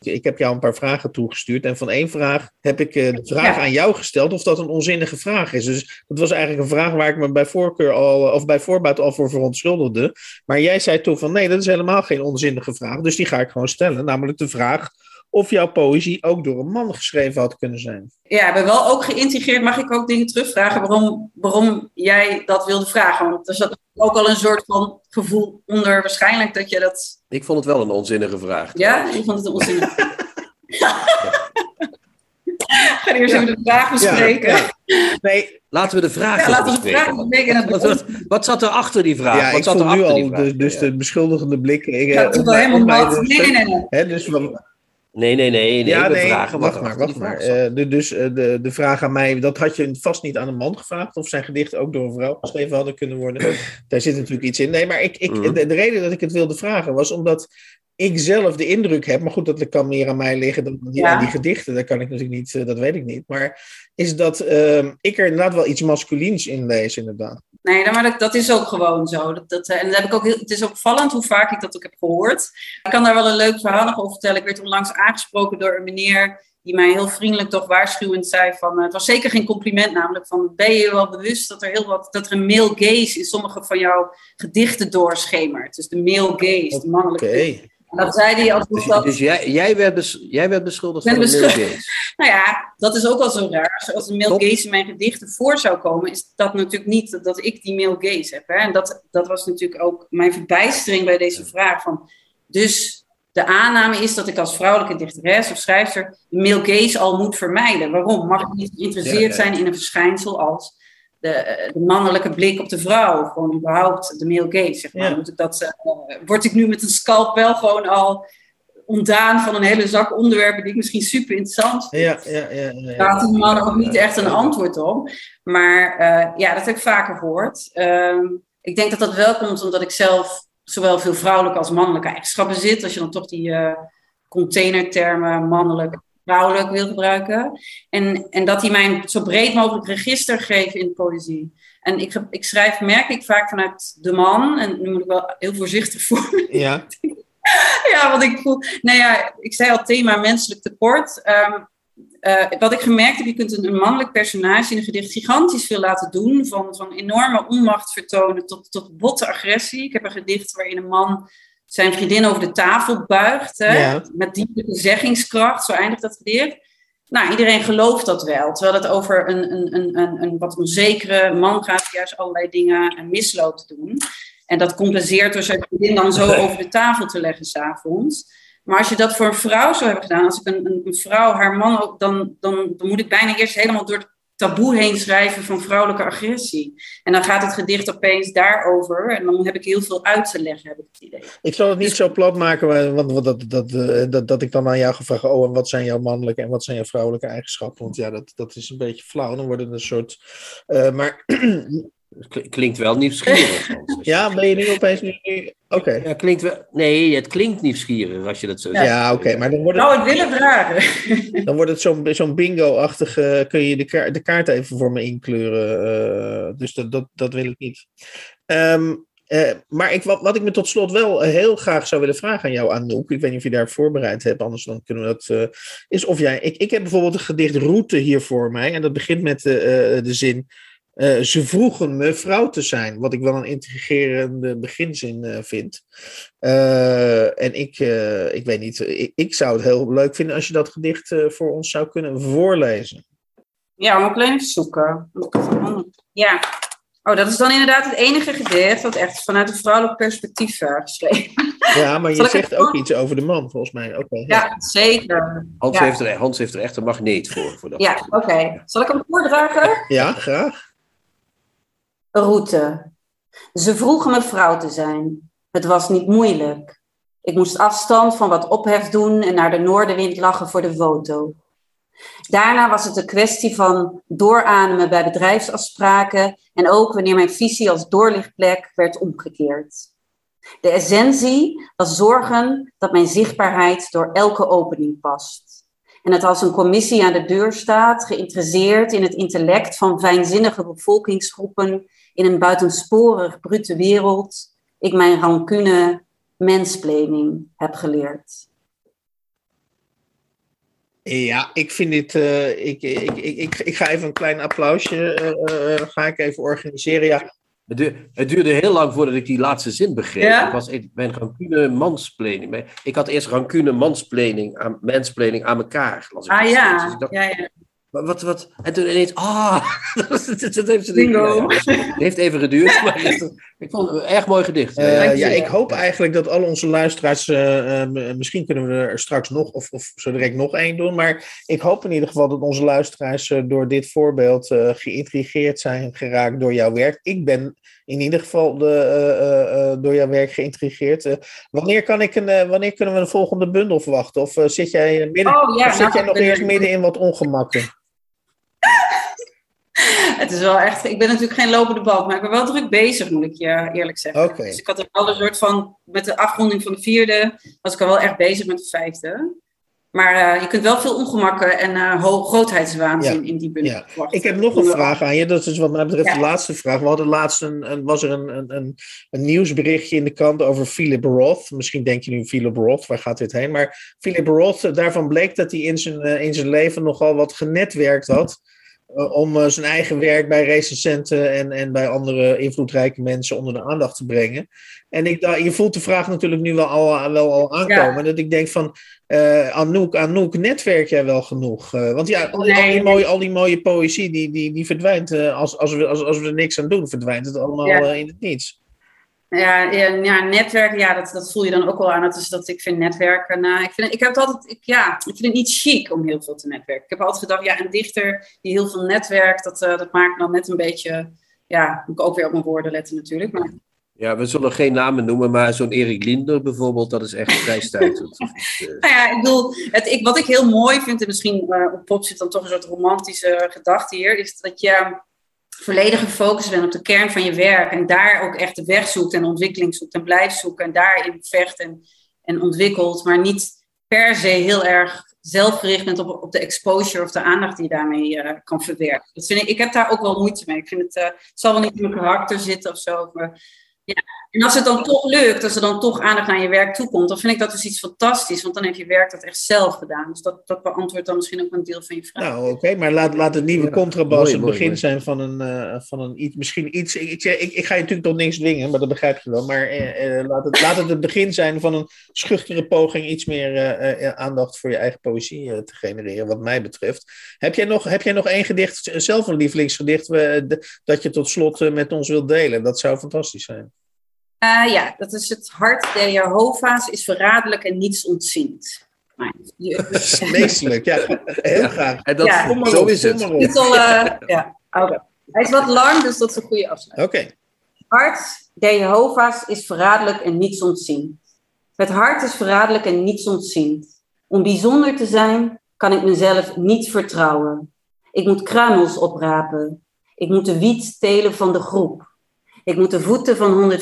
Ik heb jou een paar vragen toegestuurd. En van één vraag heb ik eh, de vraag Ja. aan jou gesteld of dat een onzinnige vraag is. Dus dat was eigenlijk een vraag waar ik me bij voorkeur al, of bij voorbaat al voor verontschuldigde. Maar jij zei toen van nee, dat is helemaal geen onzinnige vraag. Dus die ga ik gewoon stellen. Namelijk de vraag of jouw poëzie ook door een man geschreven had kunnen zijn. Ja, ik ben wel ook geïntrigeerd. Mag ik ook dingen terugvragen waarom, waarom jij dat wilde vragen? Want er zat ook al een soort van gevoel onder waarschijnlijk dat je dat... Ik vond het wel een onzinnige vraag. Ja, ik vond het een onzinnig. *laughs* *laughs* Ga eerst even de vraag bespreken. Ja, ja. Nee, Laten we de vraag Ja, laten we de bespreken. vraag bespreken. Wat, wat, wat zat er achter die vraag? ja, wat ik zat voel er nu achter al dus, dus Ja. de beschuldigende blik. Ik, Ja, eh, het is wel mijn- helemaal nat. Nee, nee, nee, nee. Hè, dus van, Nee, nee, nee. nee ja, nee, vragen wat wacht maar, wacht maar. Eh, de, dus eh, de, de vraag aan mij, dat had je vast niet aan een man gevraagd, of zijn gedichten ook door een vrouw geschreven hadden kunnen worden. *clears throat* Daar zit natuurlijk iets in. Nee, maar ik, ik, Mhm. de, de reden dat ik het wilde vragen was omdat ik zelf de indruk heb, maar goed, dat kan meer aan mij liggen dan die, Ja. aan die gedichten. Dat kan ik natuurlijk niet, eh, dat weet ik niet. Maar is dat ehm, ik er inderdaad wel iets masculiens in lees, inderdaad. Nee, nou, maar dat, dat is ook gewoon zo. Dat, dat, eh, en dat heb ik ook heel, het is opvallend hoe vaak ik dat ook heb gehoord. Ik kan daar wel een leuk verhaal nog over vertellen. Ik werd onlangs aangesproken door een meneer die mij heel vriendelijk toch waarschuwend zei van... eh, het was zeker geen compliment namelijk van... ben je wel bewust dat er heel wat... dat er een male gaze in sommige van jouw gedichten doorschemert. Dus de male gaze, de mannelijke... En Dat zei hij alsof Dus, dat... dus jij, jij, werd bes- jij werd beschuldigd van beschuldigd. *laughs* Nou ja, dat is ook al zo raar. Als- een male gaze in mijn gedichten voor zou komen, is dat natuurlijk niet dat- ik die male gaze heb. Hè? En dat, dat was natuurlijk ook mijn verbijstering bij deze vraag. Van, dus de aanname is dat ik als vrouwelijke dichteres of schrijfster male gaze al moet vermijden. Waarom? Mag ik niet geïnteresseerd zijn in een verschijnsel als de, de mannelijke blik op de vrouw? Gewoon überhaupt de male gaze, zeg maar. Ja. Moet ik dat, eh, word ik nu met een scalp wel gewoon al ontdaan van een hele zak onderwerpen die ik misschien super interessant vind? Ja, ja, ja. ja. Daar had die man ook niet echt een antwoord op. Maar eh, ja, dat heb ik vaker gehoord. Ehm, ik denk dat dat wel komt omdat ik zelf zowel veel vrouwelijke als mannelijke eigenschappen zit. Als je dan toch die eh, containertermen mannelijk, vrouwelijk wil gebruiken. En, en dat die mij zo breed mogelijk register geven in de poëzie. En ik, ik schrijf, merk ik vaak vanuit de man. En nu moet ik wel heel voorzichtig *laughs* voor Ja. *laughs* ja, want ik voel. Nou ja, ik zei al thema menselijk tekort. Ehm, eh, wat ik gemerkt heb, je kunt een, een mannelijk personage in een gedicht gigantisch veel laten doen. Van, van enorme onmacht vertonen tot, tot botte agressie. Ik heb een gedicht waarin een man zijn vriendin over de tafel buigt. Hè, Ja. Met diepe zeggingskracht, zo eindigt dat gedicht. Nou, iedereen gelooft dat wel. Terwijl het over een, een, een, een, een wat onzekere man gaat, die juist allerlei dingen misloopt te doen. En dat compenseert door zijn vriendin dan zo over de tafel te leggen s'avonds. Maar als je dat voor een vrouw zou hebben gedaan, als ik een, een, een vrouw, haar man ook, dan, dan, dan moet ik bijna eerst helemaal door het taboe heen schrijven van vrouwelijke agressie. En dan gaat het gedicht opeens daarover. En dan heb ik heel veel uit te leggen, heb ik het idee. Ik zal het niet zo plat maken, want, want dat, dat, eh, dat, dat ik dan aan jou ga vragen: oh, en wat zijn jouw mannelijke en wat zijn jouw vrouwelijke eigenschappen? Want ja, dat, dat is een beetje flauw. Dan wordt het een soort. eh, maar *clears throat* Klinkt wel nieuwsgierig. *laughs* Ja, ben je nu opeens Oké. Ja, klinkt wel, nee, het klinkt nieuwsgierig als je dat zo zegt. Ja, oké, maar dan wordt het, Nou, ik wil het vragen. *laughs* dan wordt het zo'n zo'n bingo-achtige. Kun je de, kaart de kaart even voor me inkleuren? eh, dus dat, dat, dat wil ik niet. Ehm, eh, maar ik, wat, wat ik me tot slot wel heel graag zou willen vragen aan jou, Anouk. Ik weet niet of je daar voorbereid hebt, anders dan kunnen we dat. eh, is of jij. Ik, ik heb bijvoorbeeld een gedicht Route hier voor mij. En dat begint met de, eh, de zin. Eh, ze vroegen me vrouw te zijn, wat ik wel een intrigerende beginzin eh, vind. Eh, en ik, eh, ik weet niet, ik, ik zou het heel leuk vinden als je dat gedicht eh, voor ons zou kunnen voorlezen. Ja, moet ik alleen even zoeken. Ja. Oh, dat is dan inderdaad het enige gedicht dat echt vanuit een vrouwelijk perspectief uh, geschreven Ja, maar je zegt ook iets over de man, volgens mij. Oké. ja. Ja, zeker. Hans, Ja. heeft er, Hans heeft er echt een magneet voor. voor dat Ja, oké. Zal ik hem voordragen? ja, graag. Route. Ze vroegen me vrouw te zijn. Het was niet moeilijk. Ik moest afstand van wat ophef doen en naar de noordenwind lachen voor de foto. Daarna was het een kwestie van doorademen bij bedrijfsafspraken en ook wanneer mijn visie als doorlichtplek werd omgekeerd. De essentie was zorgen dat mijn zichtbaarheid door elke opening past. En het als een commissie aan de deur staat, geïnteresseerd in het intellect van fijnzinnige bevolkingsgroepen in een buitensporig brute wereld, ik mijn rancune mensplaning heb geleerd. Ja, ik vind dit. eh, ik, ik, ik, ik, ik ga even een klein applausje. eh, eh, ga ik even organiseren. Ja, Het, du- het duurde heel lang voordat ik die laatste zin begreep. Ja? Ik was ik ben rancune mansplaining. Maar Ik had eerst rancune mansplaining aan, mansplaining aan elkaar. Las ik Ah. Dus ja, ik dacht, ja, ja. Wat, wat? En toen ineens, ah, *laughs* dat, heeft ze Bingo. niet. Het heeft even geduurd, maar het- ik vond het een erg mooi gedicht. Eh, ja, ik hoop eigenlijk dat al onze luisteraars. eh, eh, misschien kunnen we er straks nog, of, of zo direct nog één doen. Maar ik hoop in ieder geval dat onze luisteraars door dit voorbeeld eh, geïntrigeerd zijn geraakt door jouw werk. Ik ben in ieder geval de, eh, eh, eh, door jouw werk geïntrigeerd. Eh, wanneer, kan ik een, wanneer kunnen we een volgende bundel verwachten? Of zit jij, midden, Oh ja, of zit nou, jij nog eerst midden in wat ongemakken? Het is wel echt. Ik ben natuurlijk geen lopende band, maar ik ben wel druk bezig, moet ik je eerlijk zeggen. Dus ik had er wel een soort van. Met de afronding van de vierde was ik al wel echt bezig met de vijfde. Maar eh, je kunt wel veel ongemakken en eh ho- grootheidswaanzin in die bundel Ja. Ik heb nog een vraag aan je. Dat is wat mij betreft Ja. de laatste vraag. We hadden laatst een, een, was er een, een, een, nieuwsberichtje in de krant over Philip Roth. Misschien denk je nu Philip Roth, waar gaat dit heen? Maar Philip Roth, eh, daarvan bleek dat hij in zijn, eh, in zijn leven nogal wat genetwerkt had. Eh, om eh, zijn eigen werk bij recensenten en, en bij andere invloedrijke mensen onder de aandacht te brengen. En ik, je voelt de vraag natuurlijk nu wel al, wel al aankomen. Dat ik denk van, eh Anouk, Anouk, netwerk jij wel genoeg? Eh, want ja, al, al die Nee. mooie, al die mooie poëzie, die, die, die verdwijnt eh, als, als, we, als, als we er niks aan doen, verdwijnt het allemaal Ja. eh, in het niets. Ja, ja, ja netwerken, ja, dat, dat voel je dan ook wel aan. Dat is dat ik vind netwerken. eh, ik, vind, ik heb het altijd, ik, ja, ik vind het niet chic om heel veel te netwerken. Ik heb altijd gedacht, ja, een dichter die heel veel netwerkt, dat, eh, dat maakt dan net een beetje. Ja, moet ik ook weer op mijn woorden letten natuurlijk. Maar Ja, we zullen geen namen noemen, maar zo'n Erik Linder bijvoorbeeld, dat is echt *laughs* vrij stuitend. Eh, Nou ja, ik bedoel, het, ik, wat ik heel mooi vind, en misschien op pop zit dan toch een soort romantische gedachte hier, is dat je volledig gefocust bent op de kern van je werk en daar ook echt de weg zoekt en ontwikkeling zoekt en blijft zoeken en daarin vecht en, en ontwikkelt, maar niet per se heel erg zelfgericht bent op, op de exposure of de aandacht die je daarmee eh, kan verwerken. Ik, heb daar ook wel moeite mee. Ik vind het, eh, het zal wel niet in mijn karakter zitten of zo, maar en als het dan toch lukt, als er dan toch aandacht naar je werk toekomt, dan vind ik dat dus iets fantastisch. Want dan heb je werk dat echt zelf gedaan. Dus dat, dat beantwoordt dan misschien ook een deel van je vraag. Nou, oké, maar laat, laat het nieuwe Ja, contrabas het begin mooi. zijn van een, eh, van een iets, misschien iets. Ik, ik, ik, ga je natuurlijk tot niks dwingen, maar dat begrijp je wel. Maar eh, eh, laat, het, laat het het begin zijn van een schuchtere poging iets meer eh, eh, aandacht voor je eigen poëzie te genereren, wat mij betreft. Heb jij nog, heb jij nog één gedicht, zelf een lievelingsgedicht, dat je tot slot met ons wilt delen? Dat zou fantastisch zijn. Eh, ja, dat is het hart der Jehovah's is verraderlijk en niets ontziend. Meestelijk, *laughs* *laughs* ja. Heel graag. En dat, Ja. Zo is het. titel, eh, ja, oké. Hij is wat lang, dus dat is een goede afsluiting. Oké. hart der Jehovah's is verraderlijk en niets ontziend. Het hart is verraderlijk en niets ontziend. Om bijzonder te zijn, kan ik mezelf niet vertrouwen. Ik moet kruimels oprapen. Ik moet de wiet telen van de groep. Ik moet de voeten van 144.000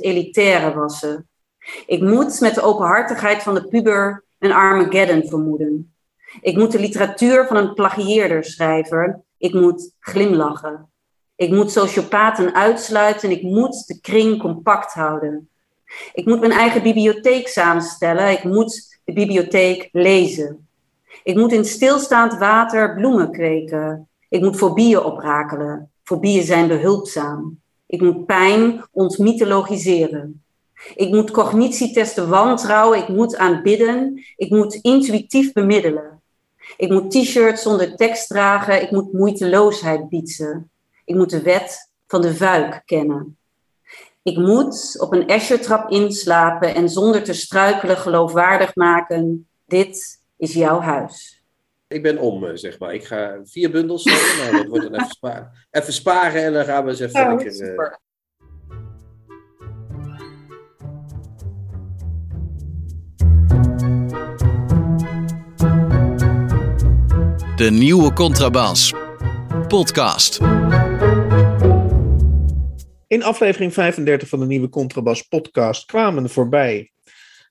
elitairen wassen. Ik moet met de openhartigheid van de puber een Armageddon vermoeden. Ik moet de literatuur van een plagieerder schrijven. Ik moet glimlachen. Ik moet sociopaten uitsluiten en ik moet de kring compact houden. Ik moet mijn eigen bibliotheek samenstellen. Ik moet de bibliotheek lezen. Ik moet in stilstaand water bloemen kweken. Ik moet fobieën oprakelen. Fobieën zijn behulpzaam. Ik moet pijn ontmythologiseren. Ik moet cognitie testen wantrouwen. Ik moet aanbidden. Ik moet intuïtief bemiddelen. Ik moet t-shirts zonder tekst dragen. Ik moet moeiteloosheid bieden. Ik moet de wet van de vuik kennen. Ik moet op een Escher-trap inslapen en zonder te struikelen geloofwaardig maken: dit is jouw huis. Ik ben om, eh, zeg maar. Ik ga vier bundels stellen. Nou, dat wordt dan even *laughs* sparen. Even sparen en dan gaan we eens even lekker... eh, super. De nieuwe Contrabas. Podcast. In aflevering 35 van de nieuwe Contrabas podcast kwamen voorbij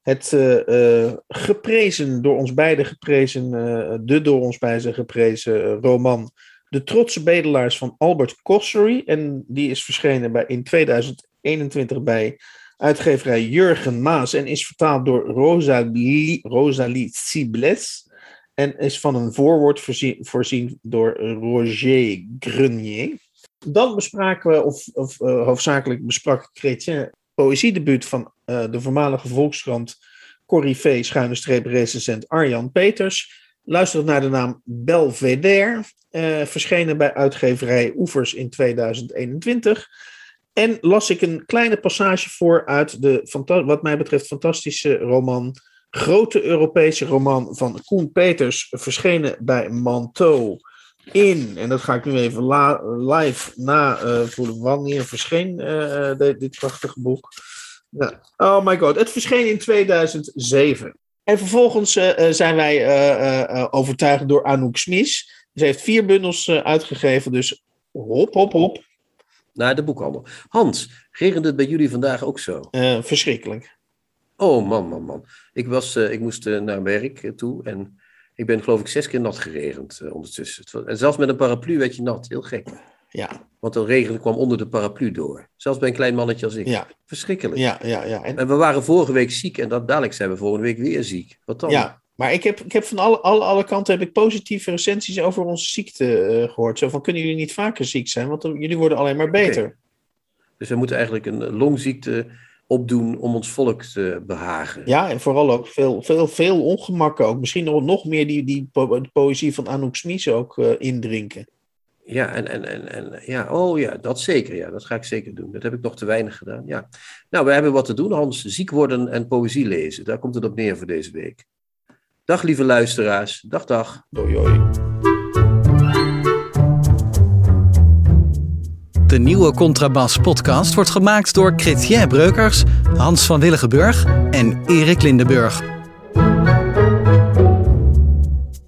het eh, eh, geprezen, door ons beiden geprezen, eh, de door ons beiden geprezen roman De Trotse Bedelaars van Albert Kossery. En die is verschenen bij, in 2021 bij uitgeverij Jurgen Maas en is vertaald door Rosalie, Rosalie Cibles. En is van een voorwoord voorzien, voorzien door Roger Grenier. Dan bespraken we, of, of hoofdzakelijk besprak Chrétien, poëziedebuut van eh, de voormalige Volkskrant Corrivé, schuine streep recensent Arjan Peters. Luisterend naar de naam Belvedere, eh, verschenen bij uitgeverij Oevers in 2021. En las ik een kleine passage voor uit de, wat mij betreft, fantastische roman, grote Europese roman van Koen Peters, verschenen bij Manteau in, en dat ga ik nu even live navoelen, wanneer verscheen eh, eh, dit, dit prachtige boek. Ja. Oh my god, het verscheen in 2007. En vervolgens eh, eh, zijn wij eh, eh, eh, overtuigd door Anouk Smies, Ze heeft vier bundels uh, uitgegeven, dus hop, hop, hop. Naar de boekhandel. Hans, regende het bij jullie vandaag ook zo? Uh, verschrikkelijk. Oh man, man, man. Ik, was, uh, ik moest naar werk toe en ik ben geloof ik zes keer nat geregend ondertussen. En zelfs met een paraplu werd je nat. Heel gek. Ja. Want de regen kwam onder de paraplu door. Zelfs bij een klein mannetje als ik. Ja. Verschrikkelijk. Ja, ja, ja. En... en we waren vorige week ziek en dat, dadelijk zijn we volgende week weer ziek. Wat dan? Ja, maar ik heb, ik heb van alle, alle, alle kanten heb ik positieve recensies over onze ziekte uh, gehoord. Zo van, kunnen jullie niet vaker ziek zijn? Want jullie worden alleen maar beter. Okay. Dus we moeten eigenlijk een longziekte opdoen om ons volk te behagen. Ja, en vooral ook veel, veel, veel ongemakken ook. Misschien nog, nog meer die, die po poëzie van Anouk Smies ook uh, indrinken. Ja, en, en, en, en ja, oh ja, dat zeker. Ja, dat ga ik zeker doen. Dat heb ik nog te weinig gedaan. Ja. Nou, we hebben wat te doen, Hans. Ziek worden en poëzie lezen. Daar komt het op neer voor deze week. Dag, lieve luisteraars. Dag, dag. Doei, doei. De nieuwe Contrabas podcast wordt gemaakt door Chrétien Breukers, Hans van Willigenburg en Erik Lindenburg.